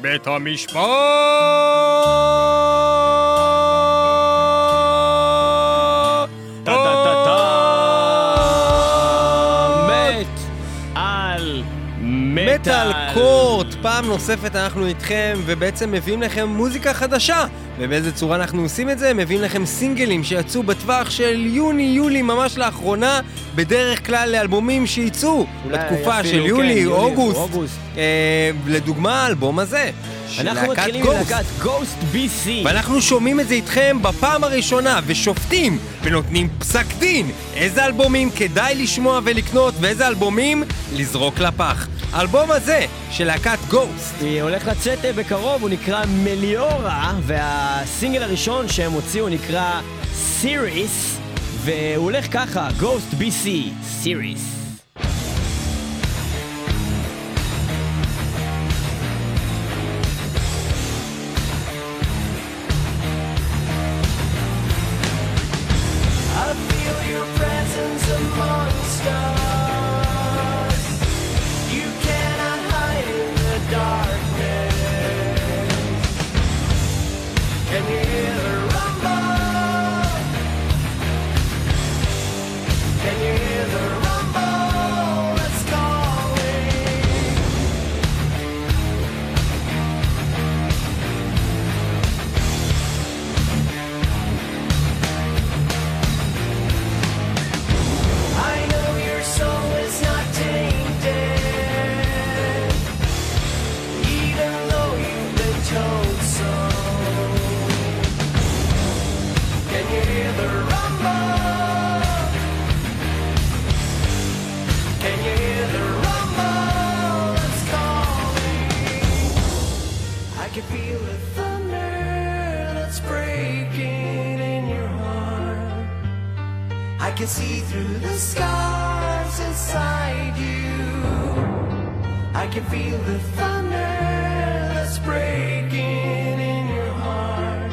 בית המשפט! פעם נוספת אנחנו איתכם ובעצם מביאים לכם מוזיקה חדשה. ובאיזה צורה אנחנו עושים את זה? מביאים לכם סינגלים שיצאו בטווח של יוני-יולי ממש לאחרונה בדרך כלל לאלבומים שייצאו לתקופה של כן, יולי, אוגוסט, אוגוסט. אה, לדוגמה האלבום הזה. אנחנו מתחילים עם להקת גוסט BC ואנחנו שומעים את זה איתכם בפעם הראשונה ושופטים ונותנים פסק דין. איזה אלבומים כדאי לשמוע ולקנות ואיזה אלבומים לזרוק לפח האלבום הזה של להקת גוסט. היא הולך לצאת אה, בקרוב, הוא נקרא מליאורה, והסינגל הראשון שהם הוציאו נקרא סיריס, והוא הולך ככה, גוסט BC, סיריס. Can feel the thunder that's breaking in your heart.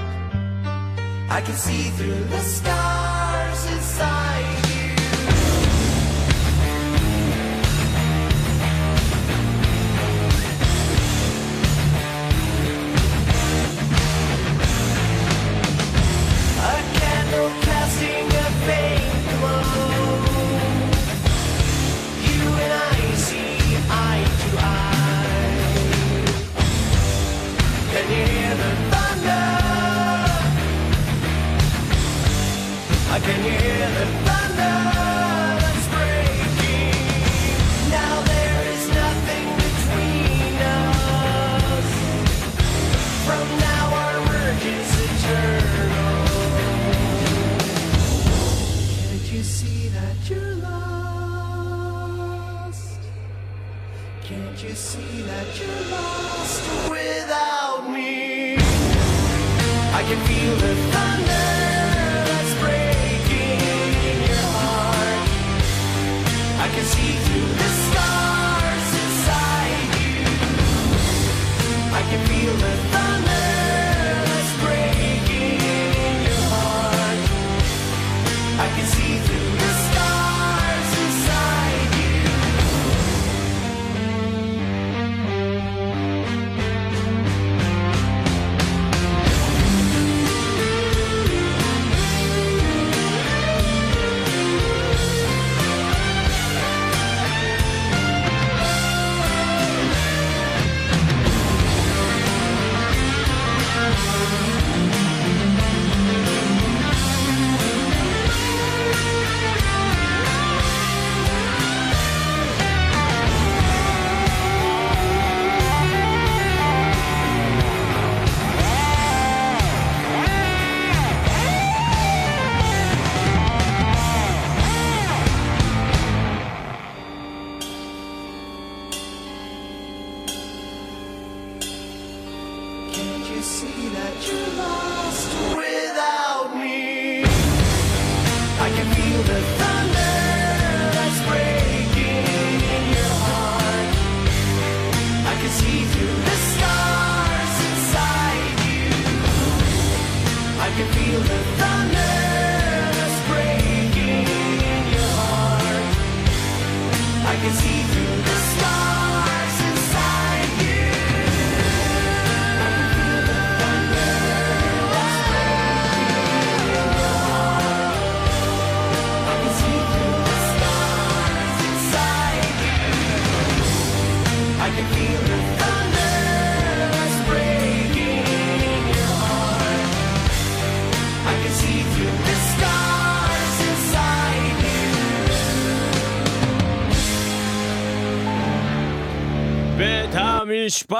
המשפט!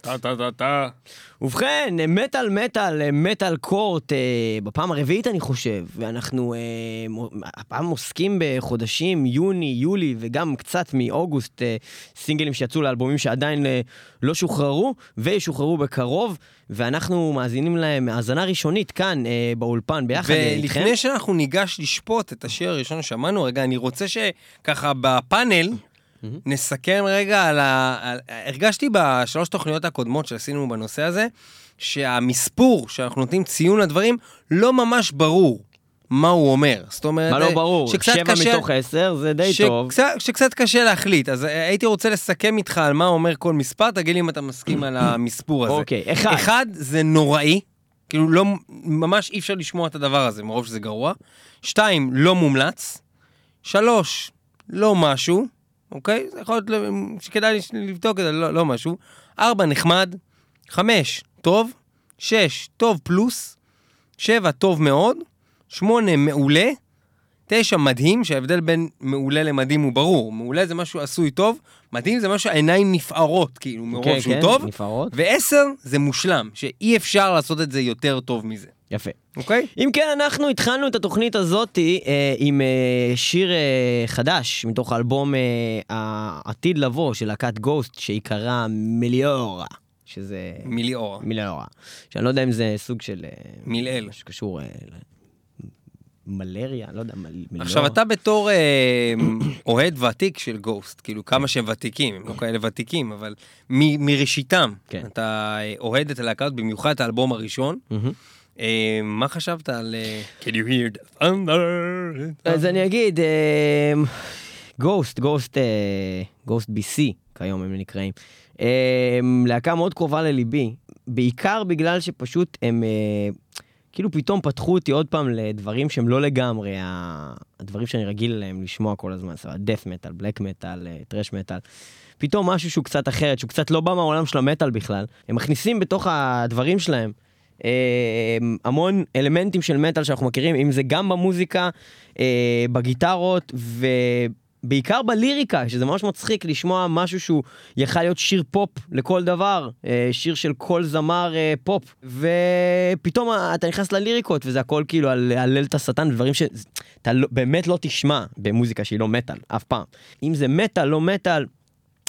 טה טה טה טה. ובכן, מטאל מטאל, מטאל קורט, אה, בפעם הרביעית אני חושב, ואנחנו אה, הפעם עוסקים בחודשים יוני, יולי וגם קצת מאוגוסט, אה, סינגלים שיצאו לאלבומים שעדיין לא שוחררו, וישוחררו בקרוב, ואנחנו מאזינים להם האזנה ראשונית כאן באולפן ביחד איתכם. ולפני שאנחנו ניגש לשפוט את השיר הראשון ששמענו, רגע, אני רוצה שככה בפאנל נסכם רגע על ה... על... הרגשתי בשלוש תוכניות הקודמות שעשינו בנושא הזה, שהמספור שאנחנו נותנים ציון לדברים, לא ממש ברור מה הוא אומר. זאת אומרת... מה לא ברור? שקצת שבע קשה- מתוך עשר זה די טוב. שקצת, שקצת קשה להחליט, אז אה, הייתי רוצה לסכם איתך על מה אומר כל מספר, תגיד לי אם אתה מסכים על המספור הזה. אוקיי, אחד. אחד, זה נוראי, כאילו לא, ממש אי אפשר לשמוע את הדבר הזה, מרוב שזה גרוע. שתיים, לא מומלץ. שלוש, לא משהו, אוקיי? זה יכול להיות שכדאי לבדוק את זה, לא, לא משהו. ארבע, נחמד. חמש, טוב. שש, טוב פלוס. שבע, טוב מאוד. שמונה, מעולה. תשע, מדהים, שההבדל בין מעולה למדהים הוא ברור. מעולה זה משהו עשוי טוב, מדהים זה משהו העיניים נפערות, כאילו, מרוב כן, שהוא כן, טוב. נפערות. ועשר זה מושלם, שאי אפשר לעשות את זה יותר טוב מזה, יפה. אוקיי? אם כן, אנחנו התחלנו את התוכנית הזאת אה, עם אה, שיר אה, חדש מתוך האלבום אה, העתיד לבוא של להקת גוסט, שעיקרה מיליאורה, שזה מיליאור, מיליאורה, שאני לא יודע אם זה סוג של... אה, מילאל. משהו שקשור אה, למלריה, לא יודע, מל- מיליאורה. עכשיו, אתה בתור אה, אוהד ותיק של גוסט, כאילו כמה שהם ותיקים, הם לא כאלה ותיקים, אבל מ- מראשיתם, כן. אתה אה, אוהד את הלהקות, במיוחד את האלבום הראשון. מהמם. אה, מה חשבת על... אה, Can you hear the thunder? אז אני אגיד, גוסט, גוסט, גוסט BC, כיום הם נקראים. אה, להקה מאוד קרובה לליבי, בעיקר בגלל שפשוט הם כאילו פתאום פתחו אותי עוד פעם לדברים שהם לא לגמרי הדברים שאני רגיל אליהם לשמוע כל הזמן, סבבה, דף מטאל, בלק מטאל, טרש מטאל. פתאום משהו שהוא קצת אחרת, שהוא קצת לא בא מהעולם של המטאל בכלל. הם מכניסים בתוך הדברים שלהם אה, המון אלמנטים של מטאל שאנחנו מכירים, אם זה גם במוזיקה, אה, בגיטרות ובעיקר בליריקה, שזה ממש מצחיק לשמוע משהו שהוא יכל להיות שיר פופ לכל דבר, אה, שיר של כל זמר אה, פופ, ופתאום אתה נכנס לליריקות וזה הכל כאילו על הלל את השטן, דברים שאתה לא, באמת לא תשמע במוזיקה שהיא לא מטאל, אף פעם. אם זה מטאל, לא מטאל,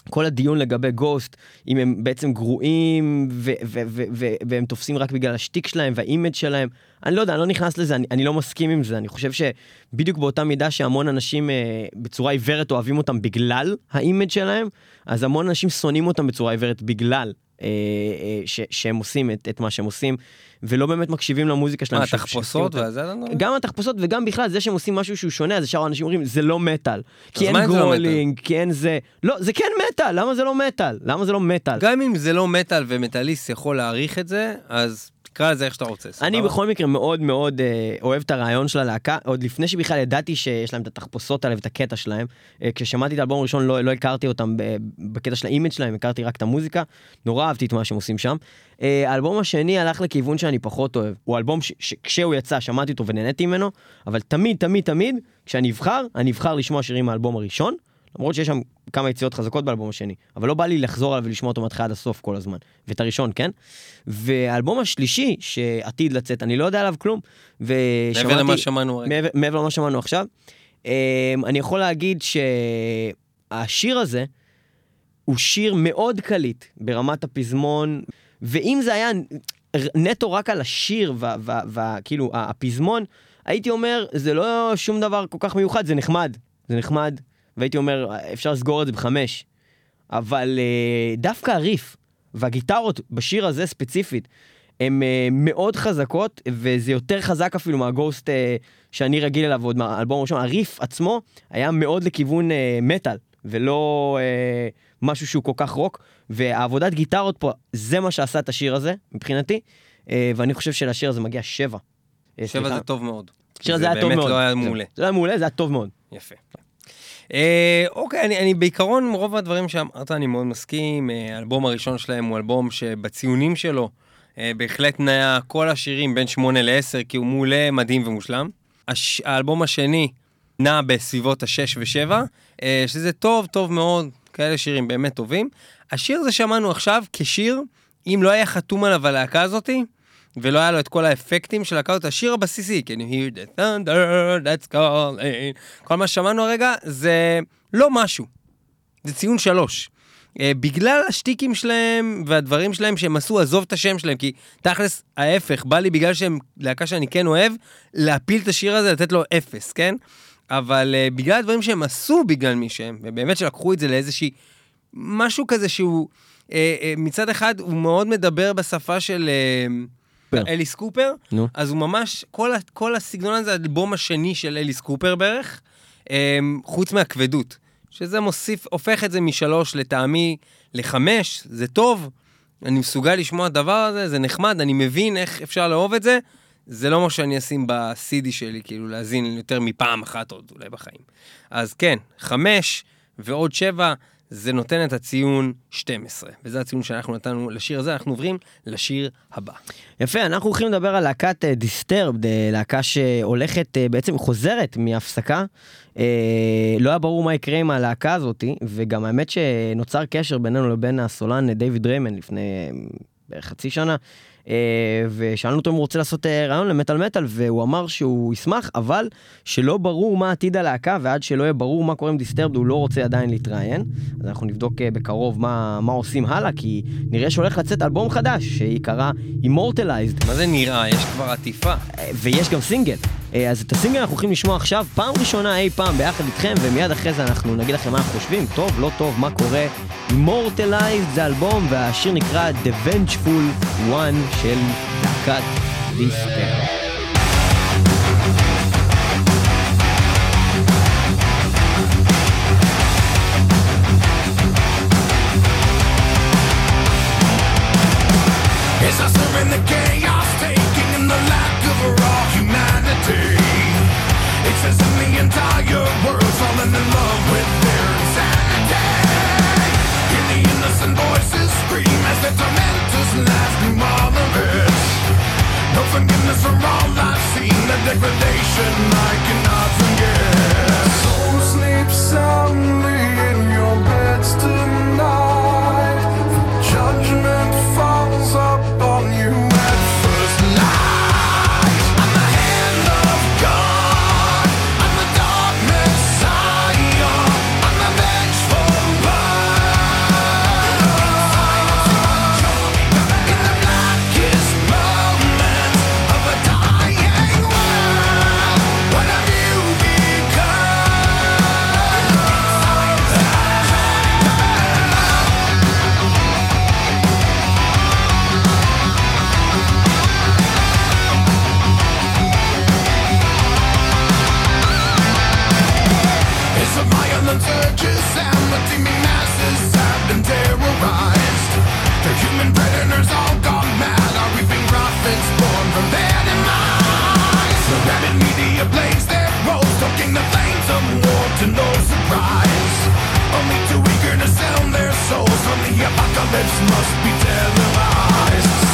כל הדיון לגבי Ghost, אם הם בעצם גרועים ו- ו- ו- ו- והם תופסים רק בגלל השטיק שלהם והאימג' שלהם, אני לא יודע, אני לא נכנס לזה, אני, אני לא מסכים עם זה, אני חושב שבדיוק באותה מידה שהמון אנשים אה, בצורה עיוורת אוהבים אותם בגלל האימג' שלהם, אז המון אנשים שונאים אותם בצורה עיוורת בגלל ש- שהם עושים את, את מה שהם עושים, ולא באמת מקשיבים למוזיקה שלהם. מה, ש- תחפושות שעושים אותה. וזה? גם התחפושות וגם בכלל זה שהם עושים משהו שהוא שונה אז ישר אנשים אומרים זה לא מטאל. כי אין לא growling, כי אין זה. לא, זה כן מטאל, למה זה לא מטאל? למה זה לא מטאל? גם אם זה לא מטאל ומטאליסט יכול להעריך את זה, אז תקרא לזה איך שאתה רוצה. אני סבבה? בכל מקרה מאוד מאוד אה, אוהב את הרעיון של הלהקה, עוד לפני שבכלל ידעתי שיש להם את התחפושות האלה ואת הקטע שלהם. אה, כששמעתי את האלבום הראשון לא, לא הכרתי אותם בקטע של האימג' שלהם, הכרתי רק את המוזיקה, נורא אהבתי את מה שהם עושים שם. אה, האלבום השני הלך לכיוון שאני פחות אוהב, הוא אלבום שכשהוא יצא שמעתי אותו ונהניתי ממנו, אבל תמיד תמיד תמיד כשאני אבחר, אני אבחר לשמוע שירים מהאלבום הראשון. למרות שיש שם כמה יציאות חזקות באלבום השני, אבל לא בא לי לחזור עליו ולשמוע אותו מהתחלה עד הסוף כל הזמן. ואת הראשון, כן? והאלבום השלישי שעתיד לצאת, אני לא יודע עליו כלום. ושמעתי... מעבר למה שמענו רגע. מעבר, מעבר למה שמענו עכשיו. Um, אני יכול להגיד שהשיר הזה הוא שיר מאוד קליט ברמת הפזמון, ואם זה היה נטו רק על השיר וכאילו הפזמון, הייתי אומר, זה לא שום דבר כל כך מיוחד, זה נחמד, זה נחמד, והייתי אומר, אפשר לסגור את זה בחמש. אבל uh, דווקא הריף והגיטרות בשיר הזה ספציפית, הן uh, מאוד חזקות, וזה יותר חזק אפילו מהגוסט uh, שאני רגיל אליו עוד מהאלבום הראשון. הריף עצמו היה מאוד לכיוון uh, מטאל, ולא uh, משהו שהוא כל כך רוק, והעבודת גיטרות פה, זה מה שעשה את השיר הזה, מבחינתי, uh, ואני חושב שלשיר הזה מגיע שבע. אה, שבע סליחה. זה טוב מאוד. השיר הזה היה טוב מאוד. באמת לא היה מעולה. זה היה מעולה, זה היה טוב מאוד. יפה. אה, אוקיי, אני, אני בעיקרון, רוב הדברים שאמרת אני מאוד מסכים. אה, האלבום הראשון שלהם הוא אלבום שבציונים שלו אה, בהחלט נע כל השירים בין 8 ל-10, כי הוא מעולה, מדהים ומושלם. הש... האלבום השני נע בסביבות ה-6 ו-7, אה, שזה טוב, טוב מאוד. כאלה שירים באמת טובים. השיר הזה שמענו עכשיו כשיר, אם לא היה חתום עליו הלהקה הזאתי, ולא היה לו את כל האפקטים של הזאת, השיר הבסיסי, can you hear the thunder that's calling, כל מה ששמענו הרגע, זה לא משהו. זה ציון שלוש. Uh, בגלל השטיקים שלהם והדברים שלהם שהם עשו, עזוב את השם שלהם, כי תכלס, ההפך, בא לי בגלל שהם להקה שאני כן אוהב, להפיל את השיר הזה, לתת לו אפס, כן? אבל uh, בגלל הדברים שהם עשו בגלל מי שהם, ובאמת שלקחו את זה לאיזושהי... משהו כזה שהוא, uh, uh, מצד אחד, הוא מאוד מדבר בשפה של... Uh, קופר. אליס קופר, נו. אז הוא ממש, כל, ה- כל הסגנון הזה, האלבום השני של אליס קופר בערך, אמ, חוץ מהכבדות, שזה מוסיף, הופך את זה משלוש לטעמי לחמש, זה טוב, אני מסוגל לשמוע את הדבר הזה, זה נחמד, אני מבין איך אפשר לאהוב את זה, זה לא מה שאני אשים ב-CD שלי, כאילו להאזין יותר מפעם אחת עוד אולי בחיים. אז כן, חמש ועוד שבע, זה נותן את הציון 12, וזה הציון שאנחנו נתנו לשיר הזה, אנחנו עוברים לשיר הבא. יפה, אנחנו הולכים לדבר על להקת דיסטרבד, להקה שהולכת, אה, בעצם חוזרת מהפסקה. אה, לא היה ברור מה יקרה עם הלהקה הזאתי, וגם האמת שנוצר קשר בינינו לבין הסולן אה, דיוויד ריימן לפני אה, בערך חצי שנה. אה, ושאלנו אותו אם הוא רוצה לעשות אה, רעיון למטאל מטאל, והוא אמר שהוא ישמח, אבל שלא ברור מה עתיד הלהקה, ועד שלא יהיה ברור מה קורה עם דיסטרבד, הוא לא רוצה עדיין להתראיין. אז אנחנו נבדוק אה, בקרוב מה, מה עושים הלאה, כי נראה שהולך לצאת אלבום חדש, שייקרא Immortalized, מה זה נראה? יש כבר עטיפה. ויש גם סינגל. אה, אז את הסינגל אנחנו הולכים לשמוע עכשיו, פעם ראשונה אי פעם ביחד איתכם, ומיד אחרי זה אנחנו נגיד לכם מה אנחנו חושבים, טוב, לא טוב, מה קורה. Immortalized זה אלבום, והשיר נקרא The Vengeful One של להקת דיסטרבד. Forgiveness for all I've seen, the degradation I cannot must be televised.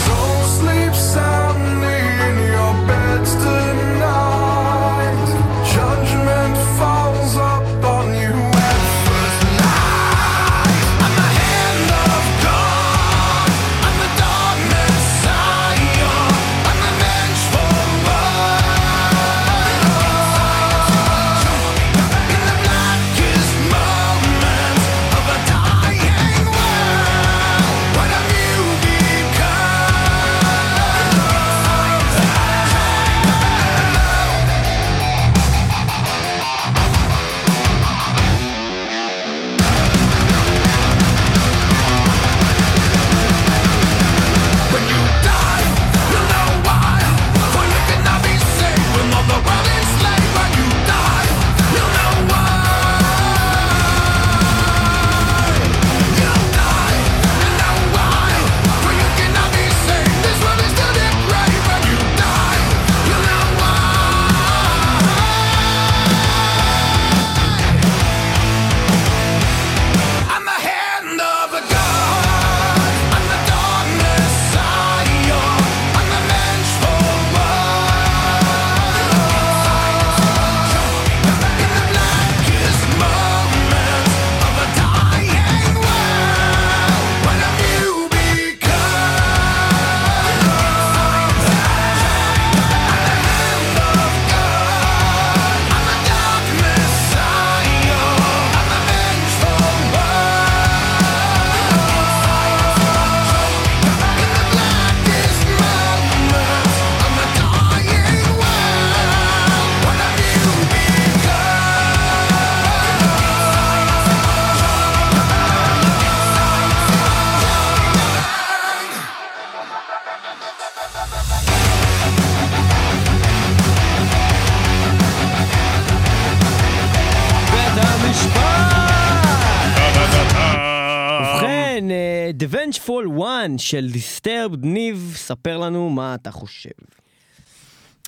The Vengeful One של Disturbed, ניב, ספר לנו מה אתה חושב.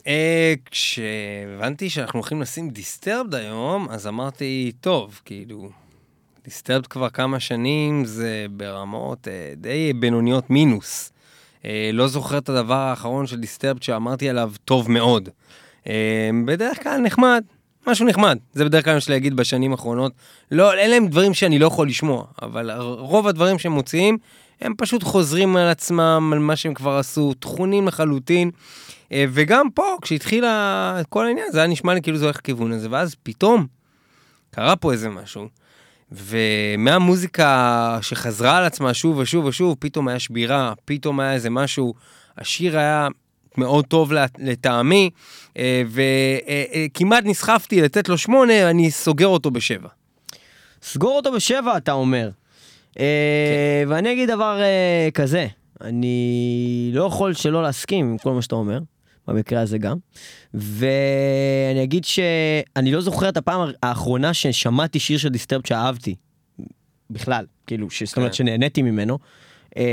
אה, כשהבנתי שאנחנו הולכים לשים Disturbed היום, אז אמרתי, טוב, כאילו, Disturbed כבר כמה שנים זה ברמות אה, די בינוניות מינוס. אה, לא זוכר את הדבר האחרון של Disturbed שאמרתי עליו טוב מאוד. אה, בדרך כלל נחמד, משהו נחמד. זה בדרך כלל מה שאני אגיד בשנים האחרונות. לא, אלה הם דברים שאני לא יכול לשמוע, אבל רוב הדברים שהם מוציאים, הם פשוט חוזרים על עצמם, על מה שהם כבר עשו, תכונים לחלוטין. אה, וגם פה, כשהתחילה כל העניין, זה היה נשמע לי כאילו זה הולך לכיוון הזה, ואז פתאום קרה פה איזה משהו. ומהמוזיקה שחזרה על עצמה שוב ושוב ושוב, פתאום היה שבירה, פתאום היה איזה משהו, השיר היה מאוד טוב לט- לטעמי, אה, וכמעט נסחפתי לתת לו שמונה, אני סוגר אותו בשבע. סגור אותו בשבע, אתה אומר. אה, ואני אגיד דבר אה, כזה, אני לא יכול שלא להסכים עם כל מה שאתה אומר, במקרה הזה גם, ואני אגיד שאני לא זוכר את הפעם האחרונה ששמעתי שיר של דיסטרבד שאהבתי, בכלל, כאילו, ש- זאת אומרת כן. שנהניתי ממנו, אה,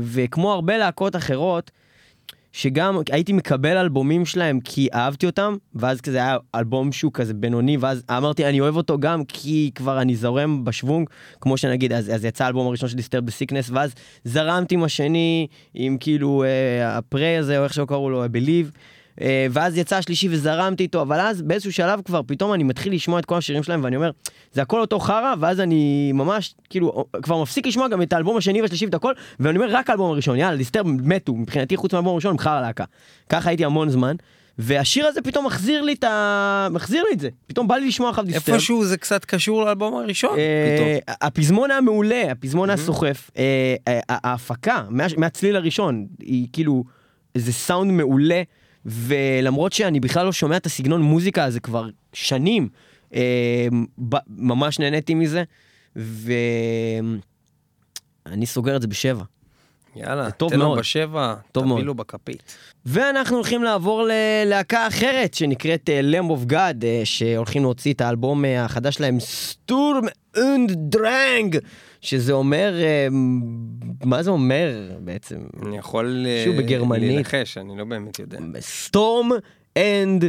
וכמו הרבה להקות אחרות, שגם הייתי מקבל אלבומים שלהם כי אהבתי אותם, ואז כזה היה אלבום שהוא כזה בינוני, ואז אמרתי אני אוהב אותו גם כי כבר אני זורם בשוונג, כמו שנגיד, אז, אז יצא האלבום הראשון של דיסטרב בסיקנס, ואז זרמתי עם השני, עם כאילו אה, הפריי הזה, או איך שקראו לו, בליב. ואז יצא השלישי וזרמתי איתו, אבל אז באיזשהו שלב כבר פתאום אני מתחיל לשמוע את כל השירים שלהם ואני אומר, זה הכל אותו חרא, ואז אני ממש, כאילו, כבר מפסיק לשמוע גם את האלבום השני והשלישי ואת הכל, ואני אומר רק האלבום הראשון, יאללה, דיסטרב מתו, מבחינתי חוץ מהאלבום הראשון הם חרא להקה. ככה הייתי המון זמן, והשיר הזה פתאום מחזיר לי את ה... מחזיר לי את זה, פתאום בא לי לשמוע אחריו דיסטרב. איפשהו זה קצת קשור לאלבום הראשון, אה, פתאום. הפזמון היה מעולה, הפזמון היה סוחף. אה, אה, ההפקה, מה- מהצליל הראשון, היא כאילו, זה סאונד מעולה, ולמרות שאני בכלל לא שומע את הסגנון מוזיקה הזה כבר שנים, אה, ממש נהניתי מזה, ואני סוגר את זה בשבע. יאללה, תן לו. בשבע, טוב תביא מאוד. לו בכפית. ואנחנו הולכים לעבור ללהקה אחרת שנקראת אה, Lamb of God, אה, שהולכים להוציא את האלבום אה, החדש שלהם, Sturm und Drang, שזה אומר, מה זה אומר בעצם? אני יכול שהוא בגרמנית. להנחש, אני לא באמת יודע. Sturm und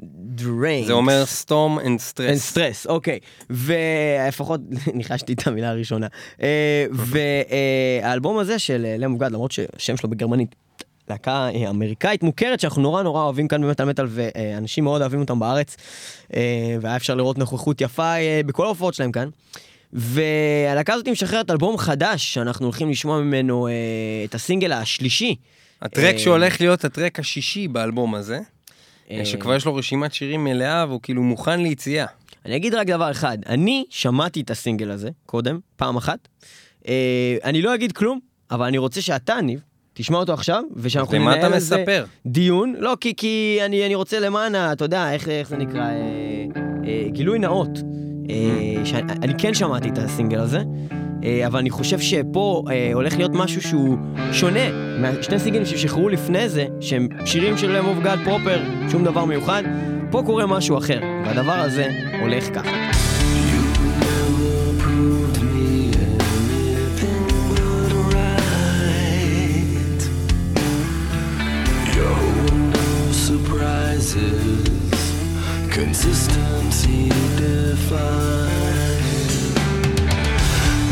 Drang. זה אומר storm and in stress. stress, אוקיי. ולפחות ניחשתי את המילה הראשונה. אה, והאלבום הזה של אה, Lamb of God, למרות שהשם שלו בגרמנית, להקה אה, אמריקאית מוכרת שאנחנו נורא נורא אוהבים כאן במטאל מטאל ואנשים מאוד אוהבים אותם בארץ. והיה אפשר לראות נוכחות יפה בכל ההופעות שלהם כאן. והלהקה הזאת משחררת אלבום חדש שאנחנו הולכים לשמוע ממנו את הסינגל השלישי. ה track שהולך להיות הטרק השישי באלבום הזה, שכבר יש לו רשימת שירים מלאה והוא כאילו מוכן ליציאה. אני אגיד רק דבר אחד, אני שמעתי את הסינגל הזה קודם, פעם אחת. אה, אני לא אגיד כלום, אבל אני רוצה שאתה, ניב, תשמע אותו עכשיו, ושאנחנו ננהל על זה מספר? דיון. לא, כי, כי אני, אני רוצה למען, אתה יודע, איך, איך זה נקרא, אה, אה, גילוי נאות. אה, שאני אני כן שמעתי את הסינגל הזה, אה, אבל אני חושב שפה אה, הולך להיות משהו שהוא שונה מהשני סינגלים ששחררו לפני זה, שהם שירים של לב אוף גאד פרופר, שום דבר מיוחד. פה קורה משהו אחר, והדבר הזה הולך ככה. consistency defined,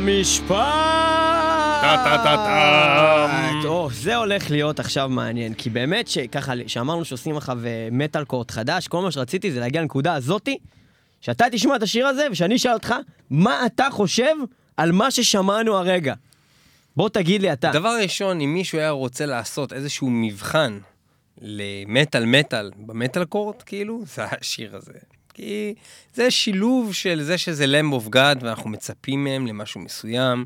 המשפט! טה-טה-טה-טם. או, זה הולך להיות עכשיו מעניין, כי באמת שככה, שאמרנו שעושים עכשיו מטאל קורט חדש, כל מה שרציתי זה להגיע לנקודה הזאתי, שאתה תשמע את השיר הזה, ושאני אשאל אותך, מה אתה חושב על מה ששמענו הרגע? בוא תגיד לי אתה. דבר ראשון, אם מישהו היה רוצה לעשות איזשהו מבחן למטאל מטאל במטאל קורט, כאילו, זה השיר הזה. כי זה שילוב של זה שזה Lamb of God, ואנחנו מצפים מהם למשהו מסוים,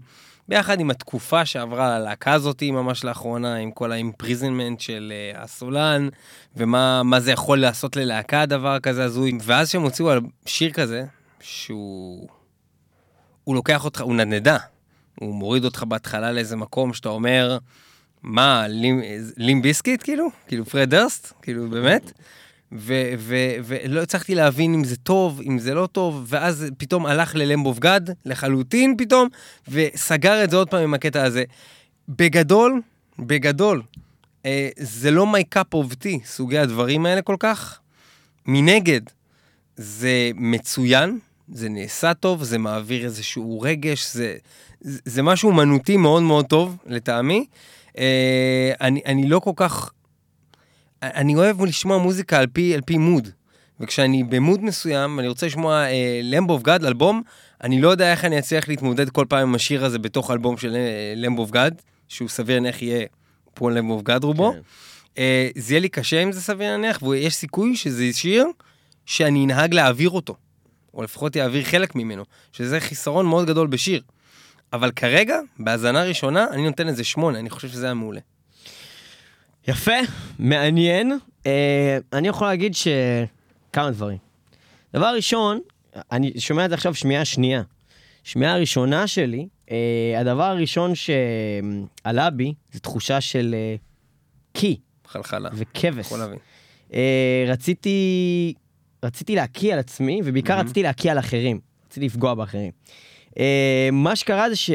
ביחד עם התקופה שעברה הלהקה הזאת ממש לאחרונה, עם כל ה imprisonment של uh, הסולן, ומה מה זה יכול לעשות ללהקה, דבר כזה הזוי. ואז שהם הוציאו על שיר כזה, שהוא... הוא לוקח אותך, הוא נדנדה. הוא מוריד אותך בהתחלה לאיזה מקום שאתה אומר, מה, Limp, Limp Bizkit כאילו? כאילו Fred Durst? כאילו באמת? ולא הצלחתי להבין אם זה טוב, אם זה לא טוב, ואז פתאום הלך ללמבוב גד, לחלוטין פתאום, וסגר את זה עוד פעם עם הקטע הזה. בגדול, בגדול, אה, זה לא my cup of tea, סוגי הדברים האלה כל כך. מנגד, זה מצוין, זה נעשה טוב, זה מעביר איזשהו רגש, זה, זה משהו אומנותי מאוד מאוד טוב, לטעמי. אה, אני, אני לא כל כך... אני אוהב לשמוע מוזיקה על פי, על פי mood. וכשאני ב mood מסוים, אני רוצה לשמוע Lamb of God, אלבום, אני לא יודע איך אני אצליח להתמודד כל פעם עם השיר הזה בתוך אלבום של Lamb of God, שהוא סביר להניח יהיה פה Lamb of God רובו. כן. אה, זה יהיה לי קשה אם זה סביר להניח, ויש סיכוי שזה שיר שאני אנהג להעביר אותו, או לפחות יעביר חלק ממנו, שזה חיסרון מאוד גדול בשיר. אבל כרגע, בהאזנה ראשונה, אני נותן לזה שמונה, אני חושב שזה היה מעולה. יפה, מעניין. אה, אני יכול להגיד ש... כמה דברים. דבר ראשון, אני שומע את זה עכשיו שמיעה שנייה. שמיעה ראשונה שלי, אה, הדבר הראשון שעלה בי זה תחושה של אה, קי חלחלה. וכבש. יכול להבין. אה, רציתי, רציתי להקיא על עצמי, ובעיקר מהמם. רציתי להקיא על אחרים. רציתי לפגוע באחרים. אה, מה שקרה זה ש...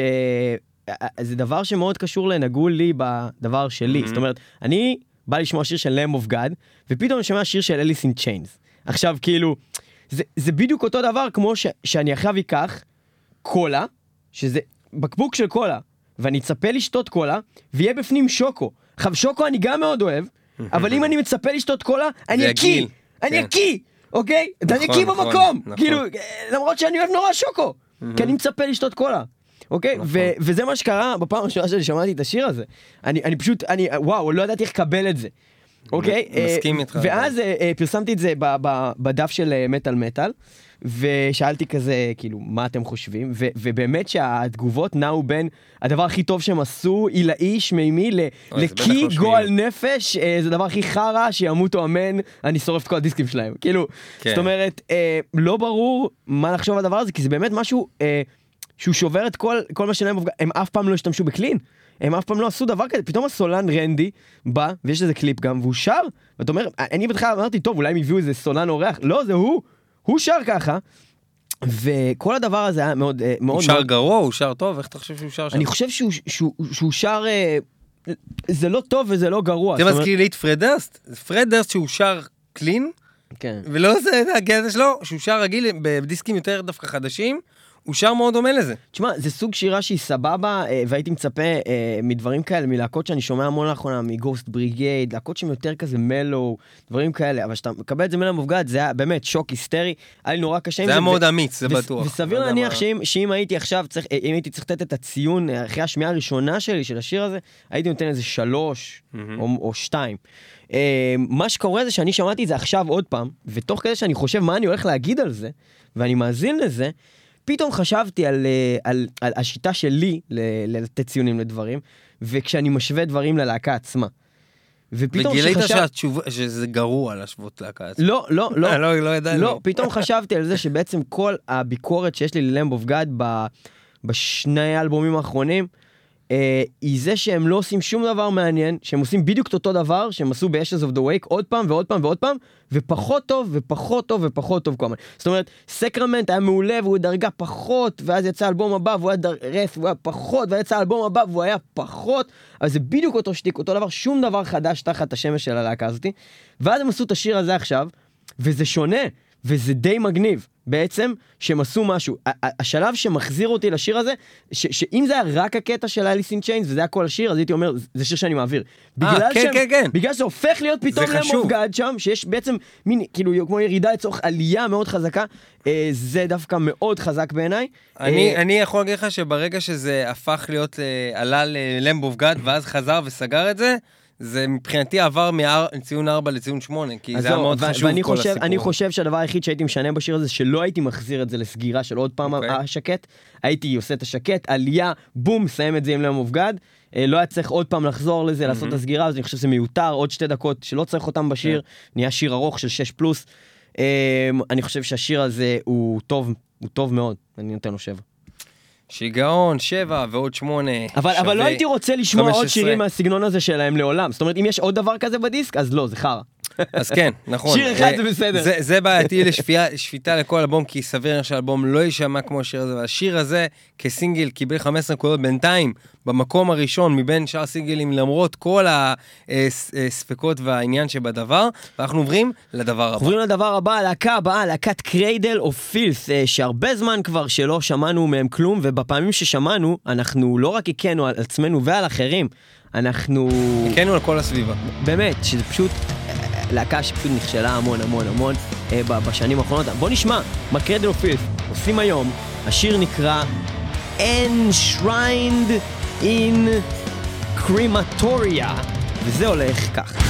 אה, זה דבר שמאוד קשור לנגעו לי בדבר שלי. מהמם. זאת אומרת, אני בא לשמוע שיר של Lamb of God, ופתאום אני שומע שיר של אליס אין צ'יינס. עכשיו, כאילו, זה, זה בדיוק אותו דבר כמו ש, שאני עכשיו אקח קולה, שזה בקבוק של קולה, ואני אצפה לשתות קולה, ויהיה בפנים שוקו. עכשיו, שוקו אני גם מאוד אוהב, אבל אם אני מצפה לשתות קולה, אני אקיא. אני כן. אקיא, אוקיי? אני נכון, אקיא נכון, במקום. נכון. כאילו, אה, למרות שאני אוהב נורא שוקו, כי אני מצפה לשתות קולה. אוקיי? נכון. ו- וזה מה שקרה בפעם הראשונה שאני שמעתי את השיר הזה. אני, אני פשוט, אני, וואו, לא ידעתי איך לקבל את זה. אוקיי? מסכים אה, איתך. ואז אה, אה, פרסמתי את זה ב- ב- בדף של מטאל מטאל, ושאלתי כזה, כאילו, מה אתם חושבים? ו- ובאמת שהתגובות נעו בין הדבר הכי טוב שהם עשו, עילאי, שמימי, ל- לקי, לא גועל. נפש, אה, זה הדבר הכי חרא, שימותו אמן, אני שורף את כל הדיסקים שלהם. כאילו, כן. זאת אומרת, אה, לא ברור מה לחשוב על הדבר הזה, כי זה באמת משהו אה, שהוא שובר את כל, כל מה שלהם, הם אף פעם לא השתמשו בקלין. הם אף פעם לא עשו דבר כזה, פתאום הסולן רנדי בא, ויש לזה קליפ גם, והוא שר, ואתה אומר, אני בהתחלה אמרתי, טוב, אולי הם הביאו איזה סולן אורח, לא, זה הוא, הוא שר ככה, וכל הדבר הזה היה מאוד, אה, מאוד, הוא שר מאוד גרוע, הוא שר טוב, איך אתה חושב שהוא שר שם? אני חושב שהוא, שהוא, שהוא שר, אה, זה לא טוב וזה לא גרוע. זה מזכיר לי את פרד דרסט. פרד דרסט שהוא שר clean, כן. ולא זה הקטע שלו, שהוא שר רגיל בדיסקים יותר דווקא חדשים, הוא שר מאוד דומה לזה. תשמע, זה סוג שירה שהיא סבבה, אה, והייתי מצפה אה, מדברים כאלה, מלהקות שאני שומע המון לאחרונה, מ Ghost Brigade, להקות שהן יותר כזה mellow, דברים כאלה, אבל כשאתה מקבל את זה mellow מופגד, זה היה באמת שוק היסטרי, היה לי נורא קשה עם זה היה ו- מאוד אמיץ, זה בטוח. וסביר לא להניח שאם, שאם הייתי עכשיו צריך, אה, אם הייתי צריך לתת את הציון אחרי השמיעה הראשונה שלי של השיר הזה, הייתי נותן איזה שלוש. או, או שתיים. אה, מה שקורה זה שאני שמעתי את זה עכשיו עוד פעם, ותוך כדי שאני חושב מה אני הולך להגיד על זה, ואני מאזין לזה, פתאום חשבתי על, אה, על, על השיטה שלי לתת ציונים לדברים, וכשאני משווה דברים ללהקה עצמה. ופתאום וגילית שחשב- שהתשובה- שזה גרוע להשוות להקה עצמה. לא, לא, לא. אה, לא, לא ידענו. לא, פתאום חשבתי על זה שבעצם כל הביקורת שיש לי ל Lamb of God בשני האלבומים האחרונים, אה, היא זה שהם לא עושים שום דבר מעניין, שהם עושים בדיוק את אותו דבר שהם עשו ב-Ashes of the Wake עוד פעם ועוד פעם ועוד פעם, ופחות טוב ופחות טוב ופחות טוב כל הזמן. זאת אומרת, סקרמנט היה מעולה והוא דרגה פחות, ואז יצא האלבום הבא והוא היה דרס והוא היה פחות, ואז יצא האלבום הבא והוא היה פחות, אבל זה בדיוק אותו שטיק, אותו דבר, שום דבר חדש תחת השמש של הלהקה הזאתי. ואז הם עשו את השיר הזה עכשיו, וזה שונה, וזה די מגניב, בעצם, שהם עשו משהו. השלב שמחזיר אותי לשיר הזה, שאם זה היה רק הקטע של אליס אין צ'יינס, וזה היה כל השיר, אז הייתי אומר, זה שיר שאני מעביר. בגלל כן, שהם- כן, כן. בגלל שזה הופך להיות פתאום למוב. גאד שם, שיש בעצם מין, כאילו, כמו ירידה לצורך עלייה מאוד חזקה, אה, זה דווקא מאוד חזק בעיניי. אני, אה, אני יכול להגיד לך שברגע שזה הפך להיות, אה, עלה ללמב אוף גאד, ואז חזר וסגר את זה, זה מבחינתי עבר מציון 4 לציון 8, כי זה היה מאוד חשוב ואני כל חושב, הסיפור. אני חושב שהדבר היחיד שהייתי משנה בשיר הזה, שלא הייתי מחזיר את זה לסגירה של עוד פעם אוקיי. השקט, הייתי עושה את השקט, עלייה, בום, מסיים את זה עם לב מובגד. אה, לא היה צריך עוד פעם לחזור לזה, לעשות את הסגירה, אז אני חושב שזה מיותר, עוד שתי דקות שלא צריך אותם בשיר, כן. נהיה שיר ארוך של 6 פלוס. אה, אני חושב שהשיר הזה הוא טוב, הוא טוב מאוד, אני נותן לו 7. שיגעון, 7 ועוד 8. אבל, אבל לא הייתי רוצה לשמוע עוד 15. שירים מהסגנון הזה שלהם לעולם. זאת אומרת, אם יש עוד דבר כזה בדיסק, אז לא, זה חרא. אז כן, נכון. שיר אחד אה, זה בסדר. זה, זה בעייתי לשפיטה לכל אלבום, כי סביר שהאלבום לא יישמע כמו השיר הזה, והשיר הזה כסינגל קיבל 15 נקודות בינתיים, במקום הראשון מבין שאר סינגלים, למרות כל הספקות והעניין שבדבר, ואנחנו עוברים לדבר הבא. עוברים לדבר הבא, הלהקה הבאה, להקת Cradle of Filth, שהרבה זמן כבר שלא שמענו מהם כלום, ובפעמים ששמענו, אנחנו לא רק הקאנו על עצמנו ועל אחרים, אנחנו... הקאנו על כל הסביבה. באמת, שזה פשוט להקה שפשוט נכשלה המון המון המון אה, בשנים האחרונות. בוא נשמע מה Cradle of Filth עושים היום. השיר נקרא Enshrined in Crematoria, וזה הולך כך.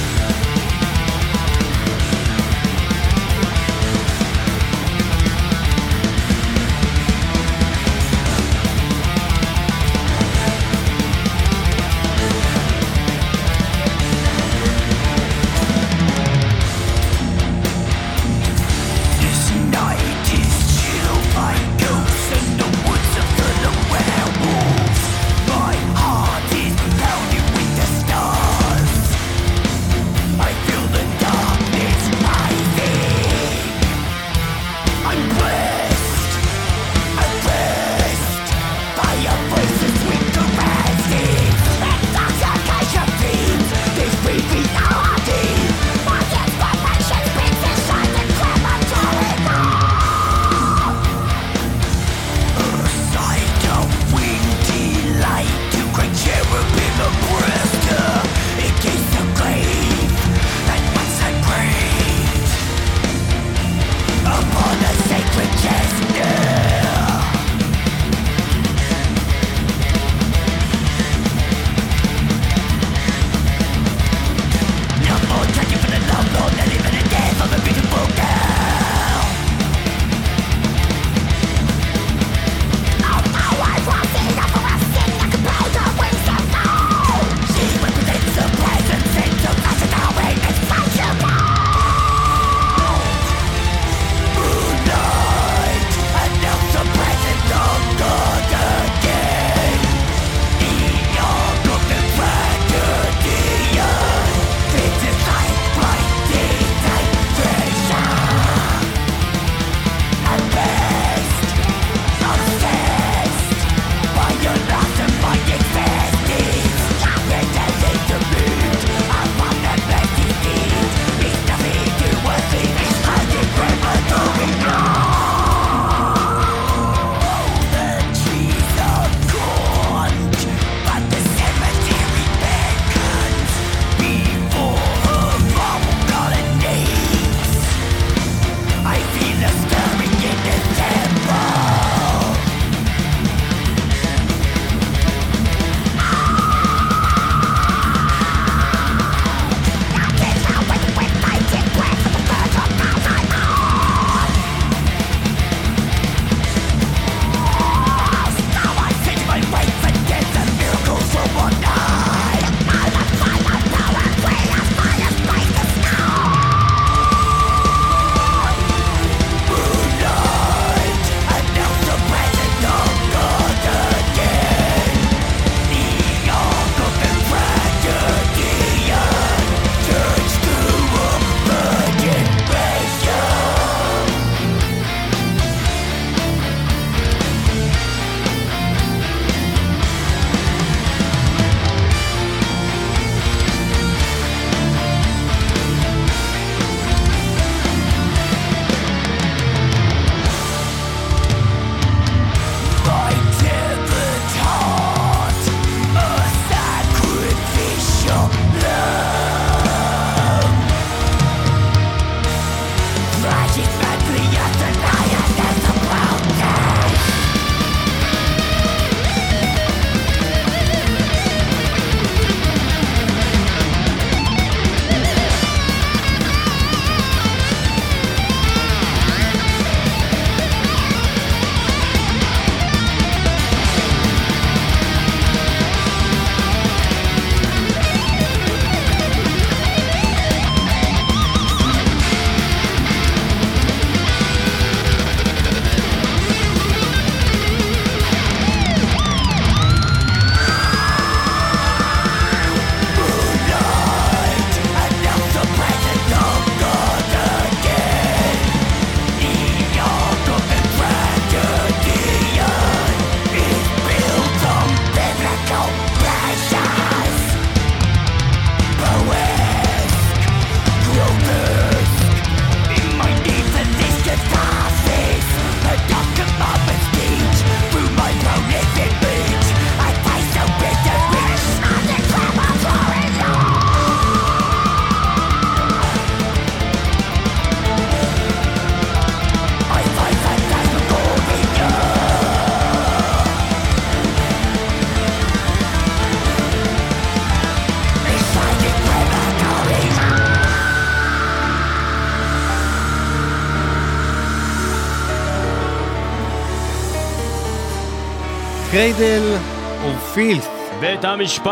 Cradle of Filth. בית המשפט!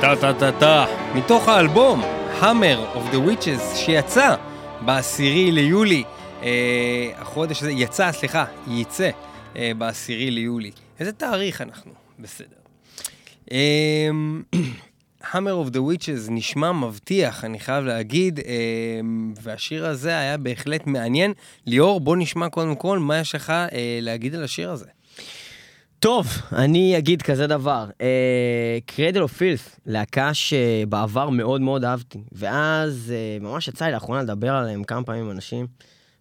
טה טה טה טה. מתוך האלבום, Hammer of the Witches, שיצא בעשירי ליולי. אה, החודש הזה, יצא, סליחה, יצא אה, בעשירי ליולי. איזה תאריך אנחנו? בסדר. אה, Hammer of the Witches נשמע מבטיח, אני חייב להגיד, אה, והשיר הזה היה בהחלט מעניין. ליאור, בוא נשמע קודם כל מה יש לך אה, להגיד על השיר הזה. טוב, אני אגיד כזה דבר. Cradle of Filth, להקה שבעבר מאוד מאוד אהבתי, ואז אה, ממש יצא לי לאחרונה לדבר עליהם כמה פעמים עם אנשים,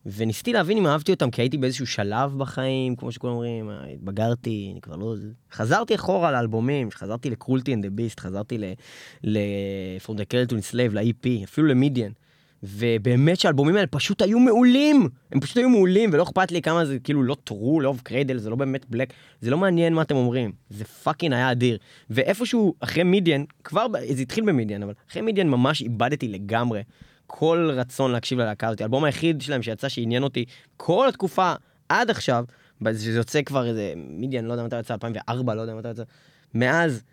וניסיתי להבין אם אהבתי אותם, כי הייתי באיזשהו שלב בחיים, כמו שכולם אומרים, "אה, התבגרתי, אני כבר לא... חזרתי אחורה לאלבומים, חזרתי ל Cruelty and the Beast, חזרתי ל... ל... From the Cradle to Enslave, ל-EP, אפילו ל Midian. ובאמת שהאלבומים האלה פשוט היו מעולים, הם פשוט היו מעולים, ולא אכפת לי כמה זה כאילו לא true, לא Cradle, זה לא באמת black, זה לא מעניין מה אתם אומרים, זה fucking היה אדיר. ואיפשהו אחרי Midian, כבר, זה התחיל ב Midian, אבל אחרי Midian ממש איבדתי לגמרי כל רצון להקשיב ללהקה הזאת. האלבום היחיד שלהם שיצא שעניין אותי כל התקופה עד עכשיו, זה יוצא כבר איזה Midian, לא יודע מתי יצא, 2004, לא יודע מתי יצא, מאז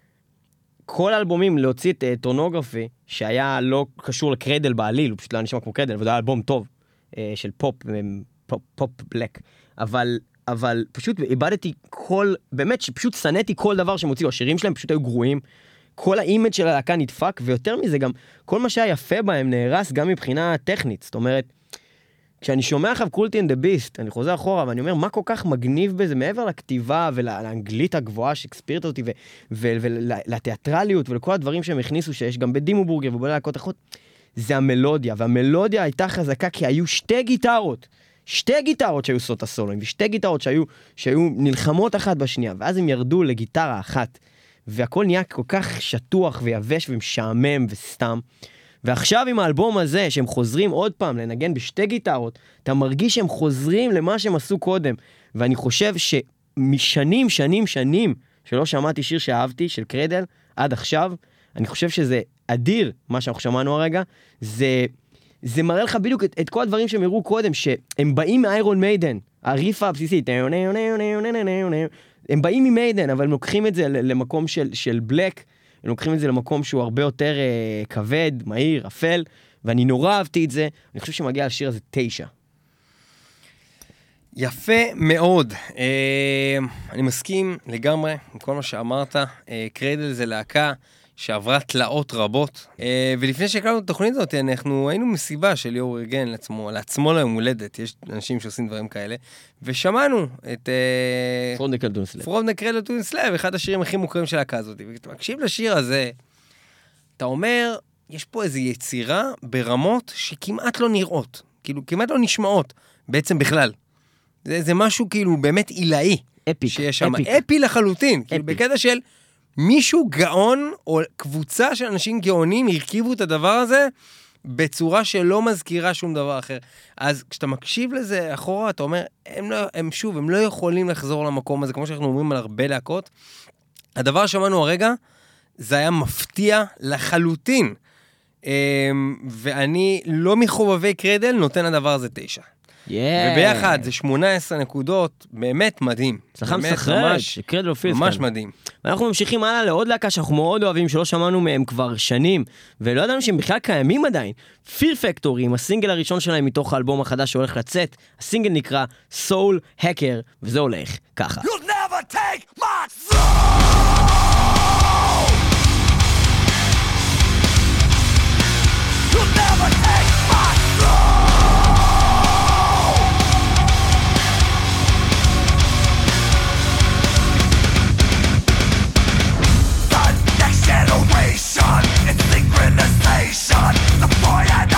כל האלבומים להוציא את אה, Thornography, שהיה לא קשור ל Cradle בעליל, הוא פשוט לא נשמע כמו Cradle, אבל היה אלבום טוב, אה, של פופ, אממ, פופ, פופ black. אבל, אבל פשוט איבדתי כל, באמת שפשוט שנאתי כל דבר שהם הוציאו, השירים שלהם פשוט היו גרועים. כל ה image של הלהקה נדפק, ויותר מזה גם, כל מה שהיה יפה בהם נהרס גם מבחינה טכנית. זאת אומרת, כשאני שומע עכשיו Cruelty and the Beast, אני חוזר אחורה ואני אומר, מה כל כך מגניב בזה, מעבר לכתיבה ולאנגלית הגבוהה השקספירית אותי, ולתיאטרליות ולכל הדברים שהם הכניסו, שיש גם בדימו בורגר ובלהקות אחרות, זה המלודיה, והמלודיה הייתה חזקה כי היו שתי גיטרות. שתי גיטרות שהיו סוט הסולואים, ושתי גיטרות שהיו, שהיו נלחמות אחת בשנייה, ואז הם ירדו לגיטרה אחת, והכל נהיה כל כך שטוח ויבש ומשעמם וסתם. ועכשיו עם האלבום הזה, שהם חוזרים עוד פעם לנגן בשתי גיטרות, אתה מרגיש שהם חוזרים למה שהם עשו קודם. ואני חושב שמשנים, שנים, שנים, שלא שמעתי שיר שאהבתי, של קרדל, עד עכשיו, אני חושב שזה אדיר, מה שאנחנו שמענו הרגע, זה, זה מראה לך בדיוק את, את כל הדברים שהם הראו קודם, שהם באים מאיירון מיידן, הריפה הבסיסית, הם באים ממיידן, אבל הם לוקחים את זה למקום של, של בלק, הם לוקחים את זה למקום שהוא הרבה יותר אה, כבד, מהיר, אפל, ואני נורא אהבתי את זה, אני חושב שמגיע לשיר הזה תשע. יפה מאוד. אה, אני מסכים לגמרי עם כל מה שאמרת. אה, קריידל זה להקה שעברה תלאות רבות. אה, ולפני שהקלטנו את התוכנית הזאת, אנחנו היינו מסיבה של ליאור ארגן לעצמו, לעצמו ליום הולדת, יש אנשים שעושים דברים כאלה, ושמענו את... פרונדקל דונסלב. To Enslaved, אחד השירים הכי מוכרים של הלהקה הזאת. ואתה מקשיב לשיר הזה, אתה אומר, יש פה איזו יצירה ברמות שכמעט לא נראות, כאילו כמעט לא נשמעות, בעצם בכלל. זה, זה משהו כאילו באמת עילאי. אפיק, שיש שם. אפי לחלוטין. כאילו. בקטע של מישהו גאון, או קבוצה של אנשים גאונים הרכיבו את הדבר הזה בצורה שלא מזכירה שום דבר אחר. אז כשאתה מקשיב לזה אחורה, אתה אומר, הם, לא, הם שוב, הם לא יכולים לחזור למקום הזה, כמו שאנחנו אומרים על הרבה להקות. הדבר ששמענו הרגע, זה היה מפתיע לחלוטין. אמ, ואני לא מחובבי קרדל, נותן לדבר הזה תשע. כן. וביחד זה 18 נקודות, באמת מדהים. הצלחה מסחררת, ממש- קרדל אופילס. ממש מדהים. ואנחנו ממשיכים הלאה לעוד להקה שאנחנו מאוד אוהבים, שלא שמענו מהם כבר שנים, ולא ידענו שהם בכלל קיימים עדיין. פיר פקטורי, עם הסינגל הראשון שלהם מתוך האלבום החדש שהולך לצאת, הסינגל נקרא סול הקר, וזה הולך ככה. You'll never take my soul. son, the poison.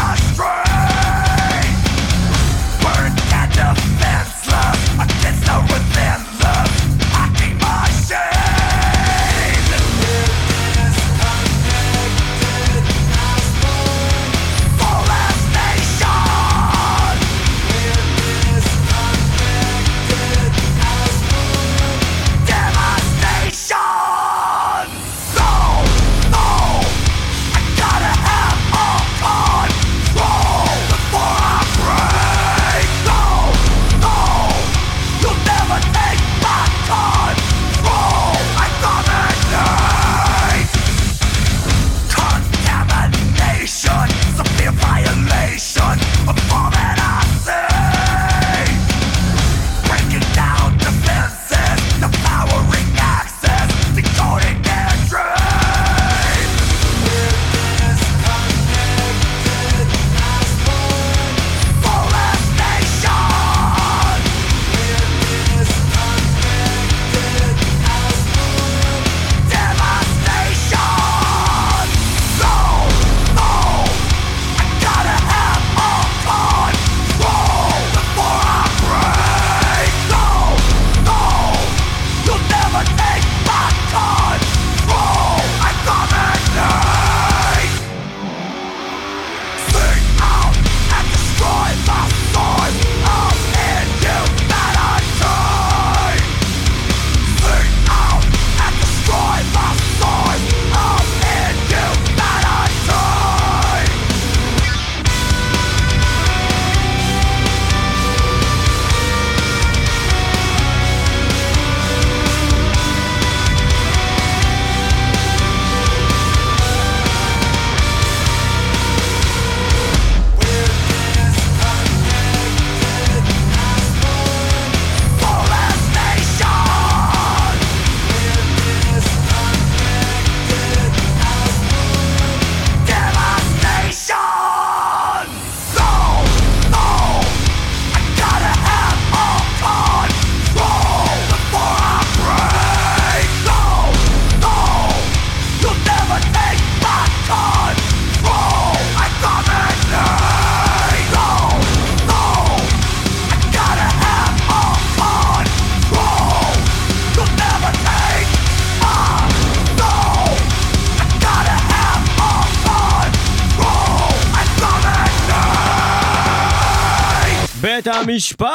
המשפט!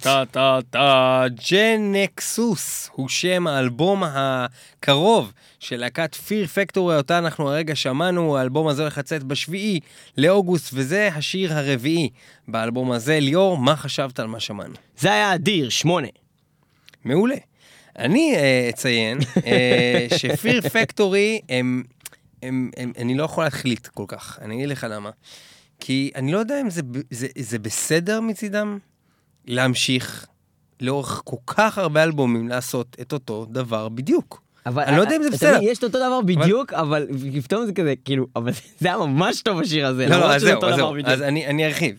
טה טה טה Genexus הוא שם האלבום הקרוב של להקת Fear Factory אותה אנחנו הרגע שמענו, האלבום הזה הולך לצאת בשביעי לאוגוסט וזה השיר הרביעי באלבום הזה. ליאור, מה חשבת על מה שמענו? זה היה אדיר, שמונה. מעולה. אני אה, אציין אה, ש Fear Factory הם, הם, הם, אני לא יכול להחליט כל כך, אני אגיד לך למה. כי אני לא יודע אם זה, זה, זה בסדר מצידם להמשיך לאורך כל כך הרבה אלבומים לעשות את אותו דבר בדיוק. אבל אני לא יודע אם זה בסדר. יש את אותו דבר בדיוק, אבל פתאום זה כזה, כאילו, אבל זה היה ממש טוב השיר הזה. לא, לא, אז זהו, אז זהו. אז אני ארחיב.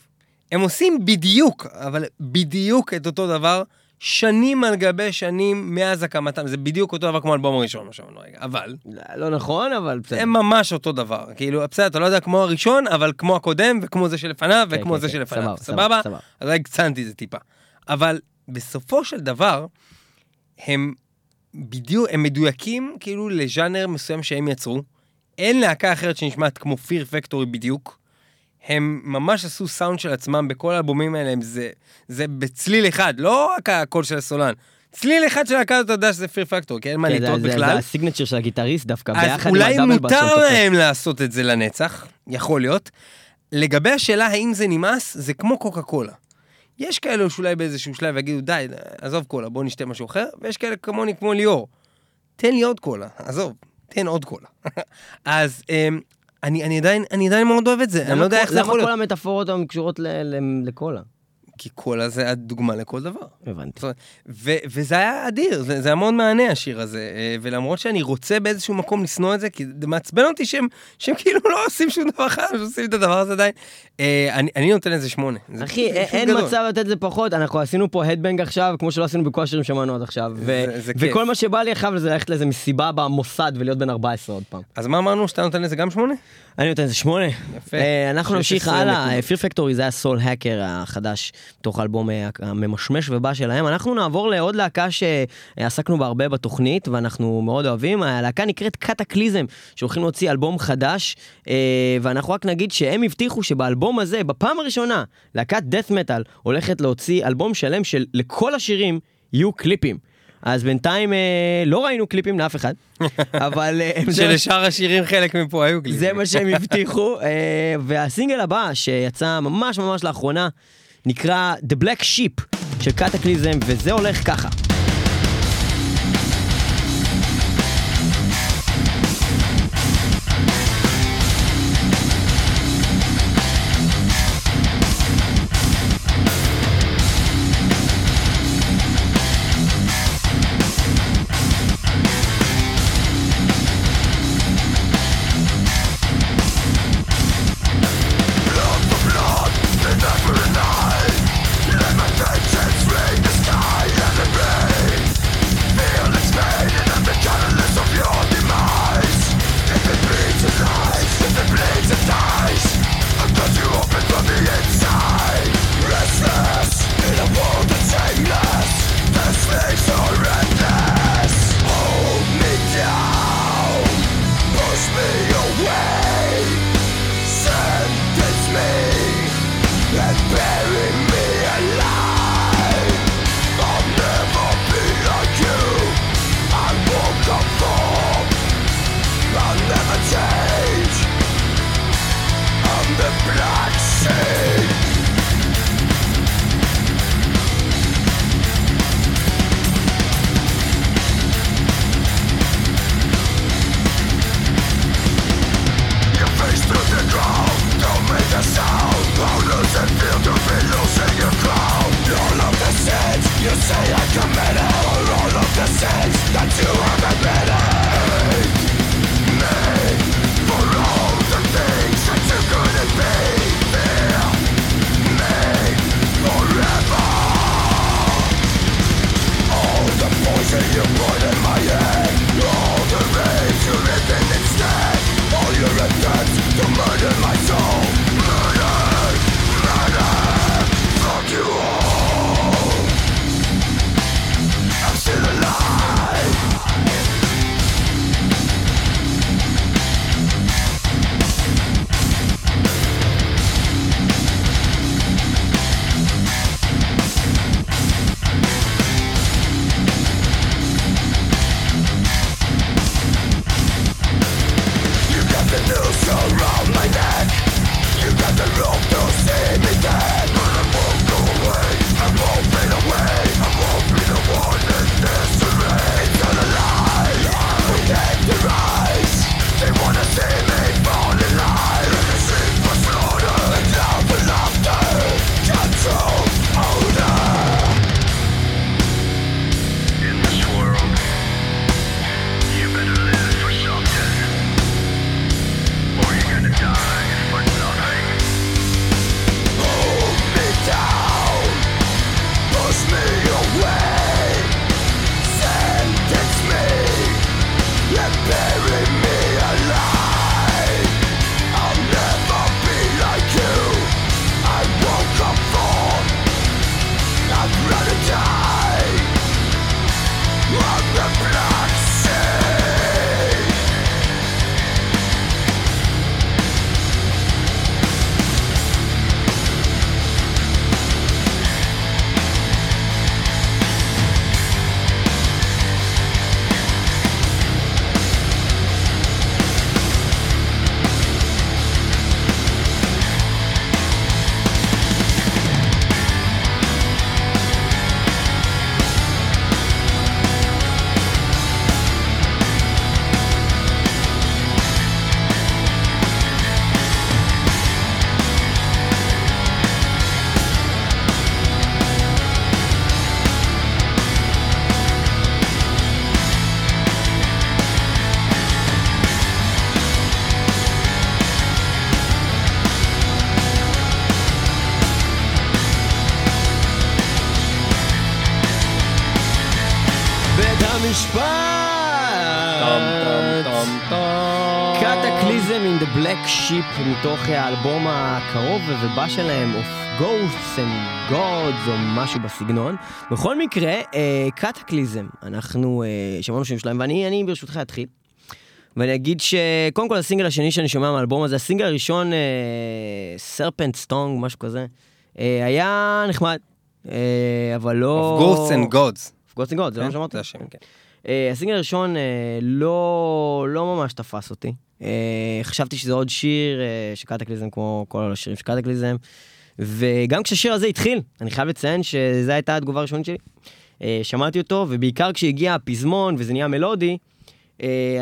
הם עושים בדיוק, אבל בדיוק את אותו דבר, שנים על גבי שנים מאז הקמתם, זה בדיוק אותו דבר כמו האלבום הראשון, מה שאמרנו רגע, אבל לא נכון, אבל בסדר. הם ממש אותו דבר, כאילו, בסדר, אתה לא יודע כמו הראשון, אבל כמו הקודם, וכמו זה שלפניו, כן, וכמו כן, זה כן, שלפניו, סבבה. אז רק הקצנתי את זה טיפה. אבל בסופו של דבר, הם בדיוק, הם מדויקים כאילו לז'אנר מסוים שהם יצרו. אין להקה אחרת שנשמעת כמו פיר פקטורי בדיוק. הם ממש עשו סאונד של עצמם בכל האלבומים האלה, זה, זה בצליל אחד, לא רק הקול של הסולן. צליל אחד של להקה, אתה יודע שזה פיר פקטורי, כי אין מה כן, לטעות בכלל. זה הסיגנצ'ר של הגיטריסט דווקא, אז ביחד עם אולי הדאבל באס של מותר. להם לעשות את זה לנצח, יכול להיות. לגבי השאלה האם זה נמאס, זה כמו קוקה קולה. יש כאלו שאולי באיזשהו שלב יגידו, די, עזוב קולה, בוא נשתה משהו אחר, ויש כאלה כמוני כמו ליאור. תן לי עוד קולה, עזוב, תן עוד קולה. אז אמ, אני, אני, עדיין, אני עדיין מאוד אוהב את זה, אני לא יודע איך זה יכול למה כל להיות. המטאפורות הן קשורות לקולה? כי קולה זה הדוגמה לכל דבר. הבנתי. זאת ו- וזה היה אדיר, זה, זה היה מאוד מהנה השיר הזה, אה, ולמרות שאני רוצה באיזשהו מקום לשנוא את זה, כי זה מעצבן אותי שהם, שהם כאילו לא עושים שום דבר אחר, הם עושים את הדבר הזה עדיין, אה, אני, אני נותן לזה שמונה. זה אחי, פשוט- א- פשוט אין גדול. מצב לתת זה פחות, אנחנו עשינו פה הדבנג עכשיו, כמו שלא עשינו בכל השירים שמענו עד עכשיו. ו- זה- זה כיף. וכל מה שבא לי עכשיו זה ללכת לאיזה מסיבה במוסד ולהיות בן 14 עוד פעם. אז מה אמרנו, שאתה נותן לזה גם שמונה? אני נותן לזה שמונה. יפה. אה, אנחנו נמשיך 16 הלאה. פיר פקטורי זה היה סול האקר החדש, תוך האלבום אה, הממשמש ובא שלהם. אנחנו נעבור לעוד להקה שעסקנו בה הרבה בתוכנית, ואנחנו מאוד אוהבים. הלהקה נקראת קטקליזם, שהולכים להוציא אלבום חדש, אה, ואנחנו רק נגיד שהם הבטיחו שבאלבום הזה, בפעם הראשונה, להקת דאט מטאל הולכת להוציא אלבום שלם של לכל השירים יהיו קליפים. אז בינתיים אה, לא ראינו קליפים לאף אחד, אבל... אה, שלשאר השירים חלק מפה היו גלילים. זה מה שהם הבטיחו, אה, והסינגל הבא שיצא ממש ממש לאחרונה נקרא The Black Sheep של קטקליזם, וזה הולך ככה. sense that you מתוך האלבום הקרוב ובא שלהם of ghosts and gods או משהו בסגנון. בכל מקרה, קטקליזם, אנחנו אה, שמענו שם שלהם ואני אני ברשותך אתחיל. ואני אגיד שקודם כל הסינגל השני שאני שומע מהאלבום הזה, הסינגל הראשון, סרפנט סטונג, משהו כזה, אה, היה נחמד, אה, אבל לא... Of Ghosts and Gods. Ghosts and Gods, זה כן, מה שאמרתי? זה השם, כן. אה, הסינגל הראשון אה, לא, לא ממש תפס אותי. אה, חשבתי שזה עוד שיר אה, של קטקליזם, כמו כל השירים של קטקליזם. וגם כשהשיר הזה התחיל, אני חייב לציין שזו הייתה התגובה הראשונית שלי. אה, שמעתי אותו, ובעיקר כשהגיע הפזמון וזה נהיה מלודי,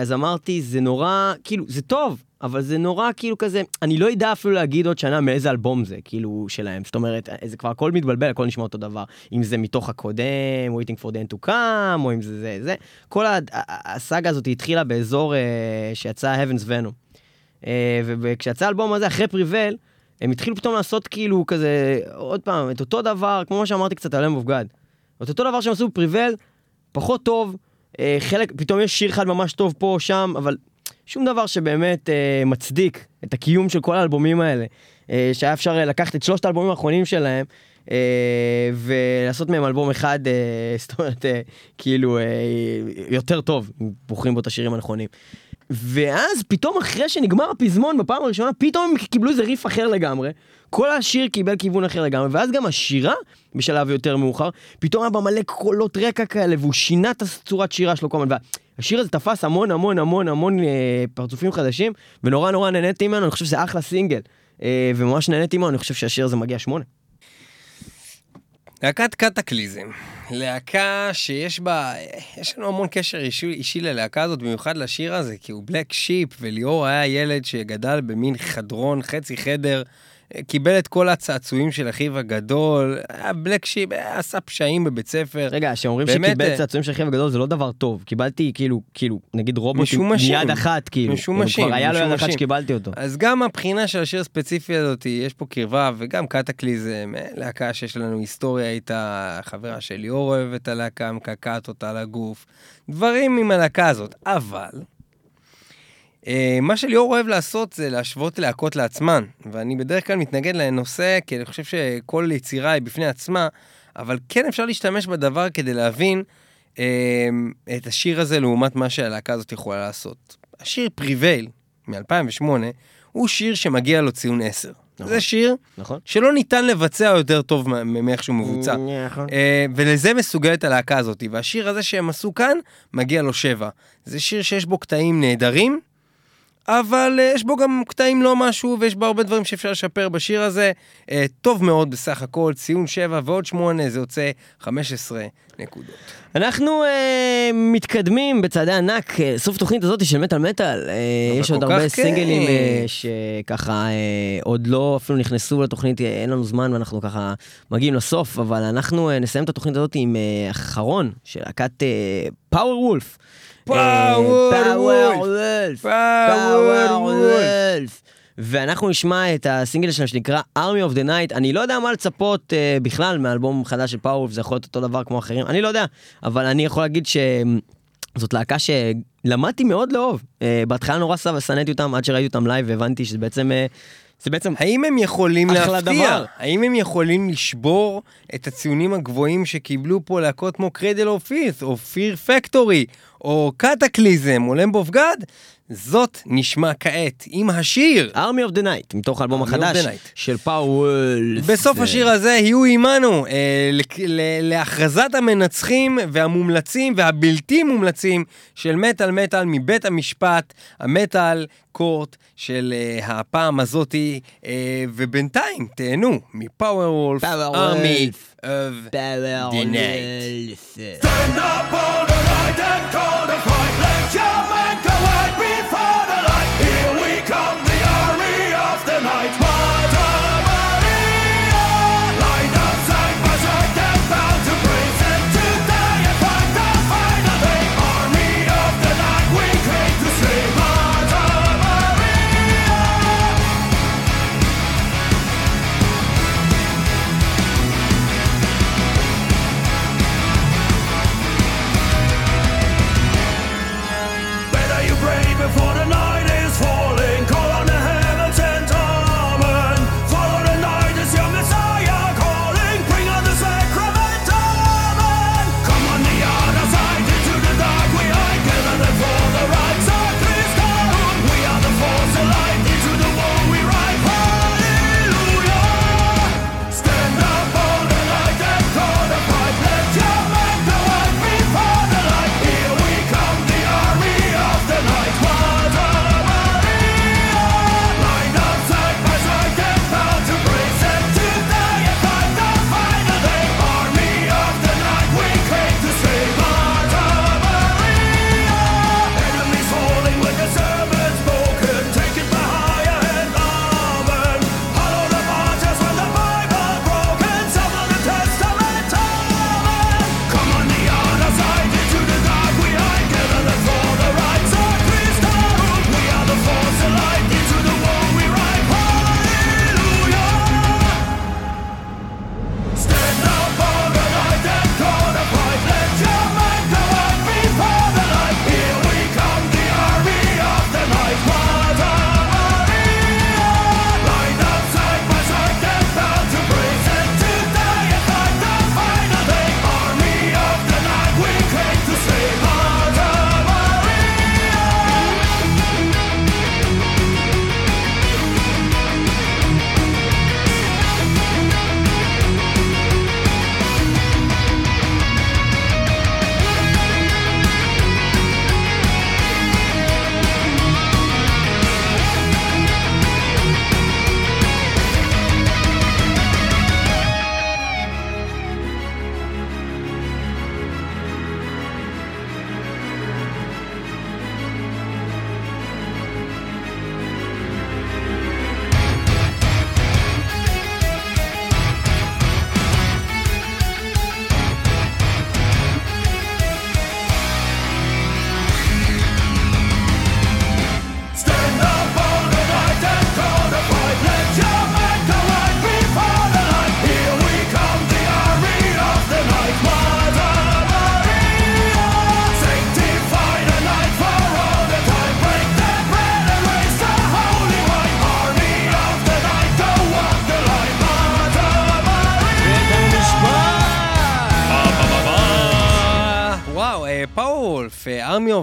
אז אמרתי, זה נורא, כאילו, זה טוב, אבל זה נורא כאילו כזה, אני לא יודע אפילו להגיד עוד שנה מאיזה אלבום זה, כאילו, שלהם. זאת אומרת, זה כבר הכל מתבלבל, הכל נשמע אותו דבר. אם זה מתוך הקודם, waiting for the end to come, או אם זה זה, זה. כל ה- ה- ה- הסאגה הזאת התחילה באזור אה, שיצא Heaven's Venom. אה, וכשיצא האלבום הזה, אחרי פריבל, הם התחילו פתאום לעשות כאילו כזה, עוד פעם, את אותו דבר, כמו שאמרתי קצת על Lamb of God. את אותו דבר שהם עשו בפריבל, פחות טוב, אה, חלק, פתאום יש שיר אחד ממש טוב פה או שם, אבל שום דבר שבאמת אה, מצדיק את הקיום של כל האלבומים האלה. אה, שהיה אפשר אה, לקחת את שלושת האלבומים האחרונים שלהם, אה, ולעשות מהם אלבום אחד, אה, זאת אומרת, אה, כאילו, אה, יותר טוב, בוחרים בו את השירים הנכונים. ואז פתאום אחרי שנגמר הפזמון בפעם הראשונה, פתאום הם קיבלו איזה ריף אחר לגמרי. כל השיר קיבל כיוון אחר לגמרי, ואז גם השירה, בשלב יותר מאוחר, פתאום היה בה מלא קולות רקע כאלה, והוא שינה את הצורת שירה שלו כל הזמן. והשיר הזה תפס המון המון המון המון אה, פרצופים חדשים, ונורא נורא נהניתי ממנו, אני חושב שזה אחלה סינגל. אה, וממש נהניתי ממנו, אני חושב שהשיר הזה מגיע שמונה. להקת קטקליזם, להקה שיש בה, יש לנו המון קשר אישי, אישי ללהקה הזאת, במיוחד לשיר הזה, כי הוא בלק שיפ, וליאור היה ילד שגדל במין חדרון, חצי חדר, קיבל את כל הצעצועים של אחיו הגדול, היה בלק שיפ, עשה פשעים בבית ספר. רגע, שאומרים באמת, שקיבל אה, צעצועים של אחיו הגדול זה לא דבר טוב. קיבלתי כאילו, כאילו, נגיד רובוט עם משומשים. יד אחת, כאילו. משומשים, כבר היה לו יד אחת. שקיבלתי אותו. אז גם הבחינה של השיר הספציפי הזאת, יש פה קרבה, וגם קטקליזם, אה, להקה שיש לנו היסטוריה איתה, חברה של ליאור אוהב את הלהקה, מקעקעת אותה לגוף, דברים עם הלהקה הזאת, אבל... אה, מה שליאור אוהב לעשות זה להשוות להקות לעצמן, ואני בדרך כלל מתנגד לנושא, כי אני חושב שכל יצירה היא בפני עצמה, אבל כן אפשר להשתמש בדבר כדי להבין אה, את השיר הזה לעומת מה שהלהקה הזאת יכולה לעשות. השיר פריבייל מ-2008 הוא שיר שמגיע לו ציון 10. נכון. זה שיר נכון? שלא ניתן לבצע יותר טוב מאיך שהוא מבוצע. נכון. אה, ולזה מסוגלת הלהקה הזאת, והשיר הזה שהם עשו כאן, מגיע לו שבע. זה שיר שיש בו קטעים נהדרים, אבל אה, יש בו גם קטעים לא משהו, ויש בו הרבה דברים שאפשר לשפר בשיר הזה. אה, טוב מאוד בסך הכל, ציון שבע ועוד שמונה, זה יוצא 15 נקודות. אנחנו אה, מתקדמים בצעדי ענק, אה, סוף התוכנית הזאת של מטאל מטאל, אבל יש עוד הרבה כן. סינגלים כיף. אה, שככה אה, עוד לא אפילו נכנסו לתוכנית, אין לנו זמן ואנחנו ככה מגיעים לסוף, אבל אנחנו אה, נסיים את התוכנית הזאת עם אה, אחרון של להקת פאוור וולף. פאוור Wolf. וולף. וולף. ואנחנו נשמע את הסינגל שלהם שנקרא Army of the Night. אני לא יודע מה לצפות אה, בכלל מאלבום חדש של Power, זה יכול להיות אותו דבר כמו אחרים, אני לא יודע, אבל אני יכול להגיד שזאת להקה שלמדתי מאוד לאהוב. אה, בהתחלה נורא סבא, שנאתי אותם עד שראיתי אותם live והבנתי שזה בעצם אה, זה בעצם... האם הם יכולים להפתיע? דבר. האם הם יכולים לשבור את הציונים הגבוהים שקיבלו פה להקות כמו Cradle of או Fear Factory, או Kataklysm, או Lamb of God? זאת נשמע כעת עם השיר. Army of the Night, מתוך האלבום Army החדש. של Powerwolf. בסוף השיר הזה יהיו עימנו אה, להכרזת המנצחים והמומלצים והבלתי מומלצים של מטאל מטאל מבית המשפט, המטאל קורט של אה, הפעם הזאתי, אה, ובינתיים תהנו מפאוור וולף, Wolf. of the night. Stand up all the night and call the fight. Let your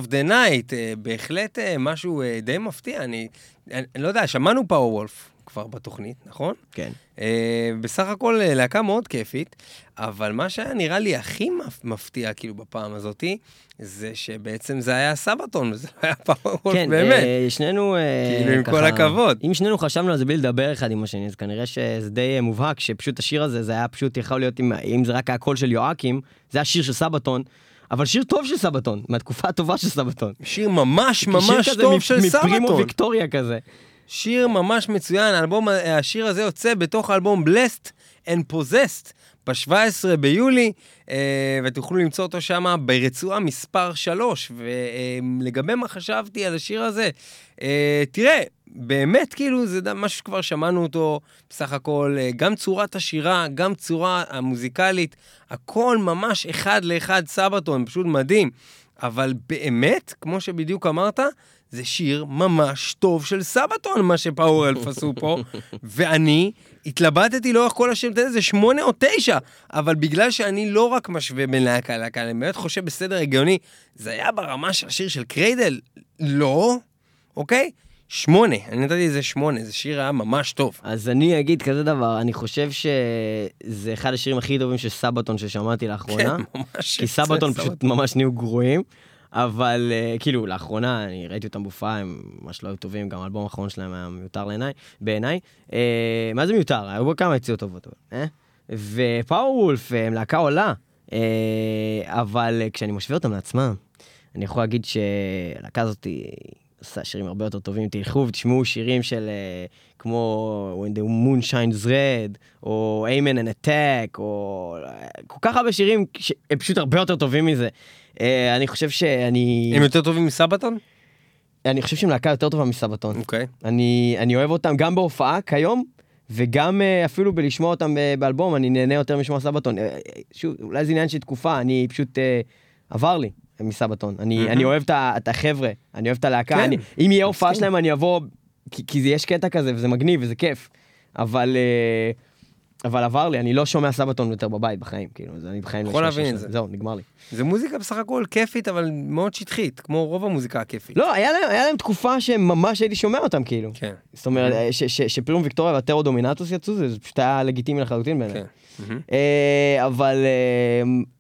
of the Night, בהחלט אה, משהו אה, די מפתיע. אני אני אני לא יודע, שמענו Powerwolf כבר בתוכנית, נכון? כן. אה, בסך הכל אה, להקה מאוד כיפית, אבל מה שהיה נראה לי הכי מפ- מפתיע כאילו בפעם הזאתי, זה שבעצם זה היה Sabaton, וזה לא היה Powerwolf כן, באמת. אה, שנינו אה, כאילו, עם כל הכבוד. אם שנינו חשבנו על זה בלי לדבר אחד עם השני, אז כנראה שזה די אה, מובהק, שפשוט השיר הזה, זה היה פשוט יכול להיות, אם, אם זה רק היה קול של יואקים, זה היה שיר של סבתון, אבל שיר טוב של סבתון, מהתקופה הטובה של סבתון. שיר ממש שיר ממש כזה טוב מפ- של מפרימו סבתון. ויקטוריה כזה. שיר ממש מצוין, האלבום, השיר הזה יוצא בתוך האלבום Blessed and Possessed ב-17 ביולי, אה, ותוכלו למצוא אותו שם ברצועה מספר 3. ולגבי מה חשבתי על השיר הזה, אה, תראה, באמת כאילו זה משהו שכבר שמענו אותו בסך הכל, אה, גם צורת השירה, גם צורה המוזיקלית, הכל ממש אחד לאחד סבתון, פשוט מדהים. אבל באמת, כמו שבדיוק אמרת, זה שיר ממש טוב של סבתון, מה שפאוור אלף עשו פה, ואני התלבטתי לאורך כל השיר, אתה יודע, זה שמונה או תשע, אבל בגלל שאני לא רק משווה בין להקה ללהקה, אני באמת חושב בסדר הגיוני, זה היה ברמה של השיר של קריידל? לא, אוקיי? שמונה, אני נתתי איזה שמונה, זה שיר היה ממש טוב. אז אני אגיד כזה דבר, אני חושב שזה אחד השירים הכי טובים של סבתון ששמעתי לאחרונה. כן, ממש. כי סבתון פשוט ממש נהיו גרועים. אבל אה, כאילו לאחרונה אני ראיתי אותם בהופעה הם ממש לא היו טובים גם האלבום האחרון שלהם היה מיותר בעיניי אה, מה זה מיותר היו בו כמה יציאות טובות אה? ופאור וולף הם להקה עולה אה, אבל אה, כשאני משווה אותם לעצמם אני יכול להגיד שהלהקה הזאת היא עושה שירים הרבה יותר טובים תלכו ותשמעו שירים של אה, כמו When the Moon Shines Red או Amen and Attack או אה, כל כך הרבה שירים שהם פשוט הרבה יותר טובים מזה. אה, אני חושב שאני הם יותר טובים מסבתון? אני חושב שהם להקה יותר טובה מסבתון. אוקיי. אני אני אוהב אותם גם בהופעה כיום. וגם אפילו בלשמוע אותם באלבום אני נהנה יותר משמוע סבתון. שוב אולי זה עניין של תקופה אני פשוט עבר לי מסבתון אני מהמם. אני אוהב את החבר'ה אני אוהב את הלהקה כן, אני, אם יהיה הופעה. שלהם אני אבוא כי, כי זה יש קטע כזה וזה מגניב וזה כיף אבל אה, אבל עבר לי אני לא שומע סבתון יותר בבית בחיים כאילו אז אני בחיים לא יכול להבין את. זה. זהו נגמר לי. זה מוזיקה בסך הכל כיפית, אבל מאוד שטחית, כמו רוב המוזיקה הכיפית. לא היה להם היה להם תקופה שממש הייתי שומע אותם כאילו. כן. זאת אומרת אה, ש- ש- ש Primo Victoria ו Attero Dominatus יצאו זה זה פשוט היה לגיטימי לחלוטין בעיניי. כן. אה, אבל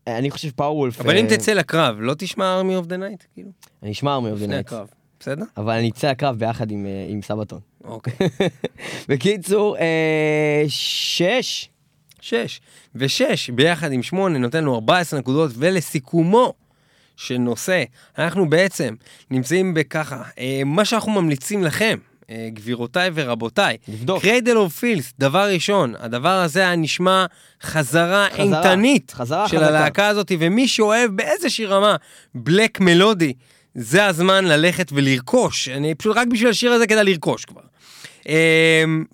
אה, אני חושב Powerwolf. אבל אם תצא לקרב, לא תשמע Army of the Night? אני אשמע Army of the Night. בסדר? אבל אני אצא לקרב ביחד עם אה, עם Sabaton. אוקיי. בקיצור, אה, שש. שש. ושש ביחד עם שמונה נותן לו 14 נקודות, ולסיכומו של נושא, אנחנו בעצם נמצאים בככה, אה, מה שאנחנו ממליצים לכם. אה, גבירותיי ורבותיי, לבדוק. Cradle of Filth, דבר ראשון, הדבר הזה היה נשמע חזרה חזרה, אימתנית חזרה של חזקה. הלהקה הזאת, ומי שאוהב באיזושהי רמה black מלודי, זה הזמן ללכת ולרכוש, אני פשוט רק בשביל השיר הזה כדאי לרכוש כבר.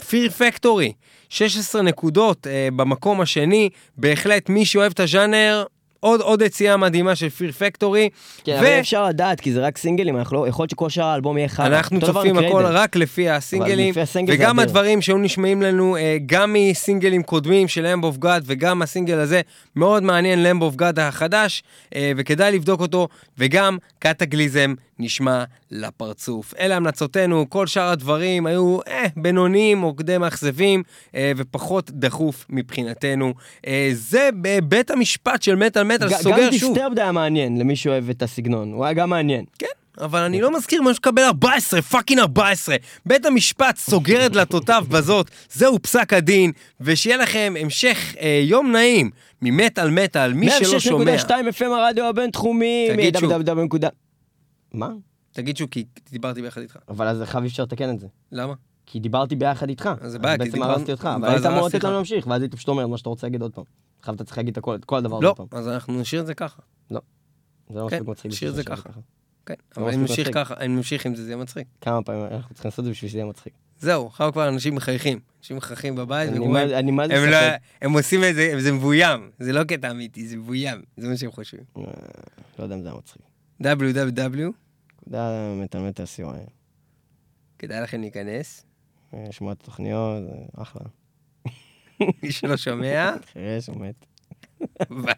Fear Factory, 16 נקודות אה, במקום השני, בהחלט מי שאוהב את הז'אנר, עוד, עוד יציאה מדהימה של Fear Factory. כן, אבל אי אפשר לדעת כי זה רק סינגלים, אנחנו לא, יכול להיות שכל שאר האלבום יהיה חרא. אנחנו צופים הכל. רק לפי הסינגלים, לפי הסינגל וגם. הדברים שהיו נשמעים לנו אה, גם מסינגלים קודמים של Lamb of God וגם הסינגל הזה מאוד מעניין Lamb of God החדש, אה, וכדאי לבדוק אותו, וגם Kataklysm נשמע לפרצוף. אלה המלצותינו, כל שאר הדברים היו אה, בינוניים או די מאכזבים, אה, ופחות דחוף מבחינתנו. אה, זה בבית המשפט של מטאל מטאל ג- סוגר גם שוב. Disturbed היה מעניין למי שאוהב את הסגנון, הוא היה גם מעניין. כן, אבל אני לא מזכיר מה שקבל 14, fucking 14. בית המשפט סוגר את דלתותיו בזאת, זהו פסק הדין, ושיהיה לכם המשך אה, יום נעים ממטאל מטאל, מי שלא שומע. 106.2 FM הרדיו הבינתחומי, תגיד שוב. מה? תגיד שוב, כי דיברתי ביחד איתך. אבל אז חייב אי אפשר לתקן את זה. למה? כי דיברתי ביחד איתך. זה בעיה, כי בעצם הרסתי אותך, אבל היית אמור לתת. לנו להמשיך, ואז היית פשוט אומר מה שאתה רוצה להגיד עוד פעם. עכשיו אתה צריך להגיד את כל הדבר לא, עוד פעם. אז אנחנו נשאיר את זה ככה. זה לא כן, מספיק מצחיק. נשאיר את זה ככה. כן, אבל אני ממשיך. ככה, אני ממשיך עם זה, זה יהיה מצחיק. כמה פעמים אנחנו צריכים לעשות את זה בשביל שזה יהיה מצחיק. זהו, עכשיו כבר אנשים מחייכים. אנשים מחייכים בבית, אני מה- אני מה זה הם לא-. הם עושים את זה, זה מבוים. זה לא קטע אמיתי, זה מבוים. זה מה שהם חושבים. אה, לא יודע אם זה היה מצחיק. www, תודה מטל סיוע. כדאי לכם להיכנס. לשמוע את התוכניות, אחלה. מי שלא שומע, חירש, הוא מת. ביי.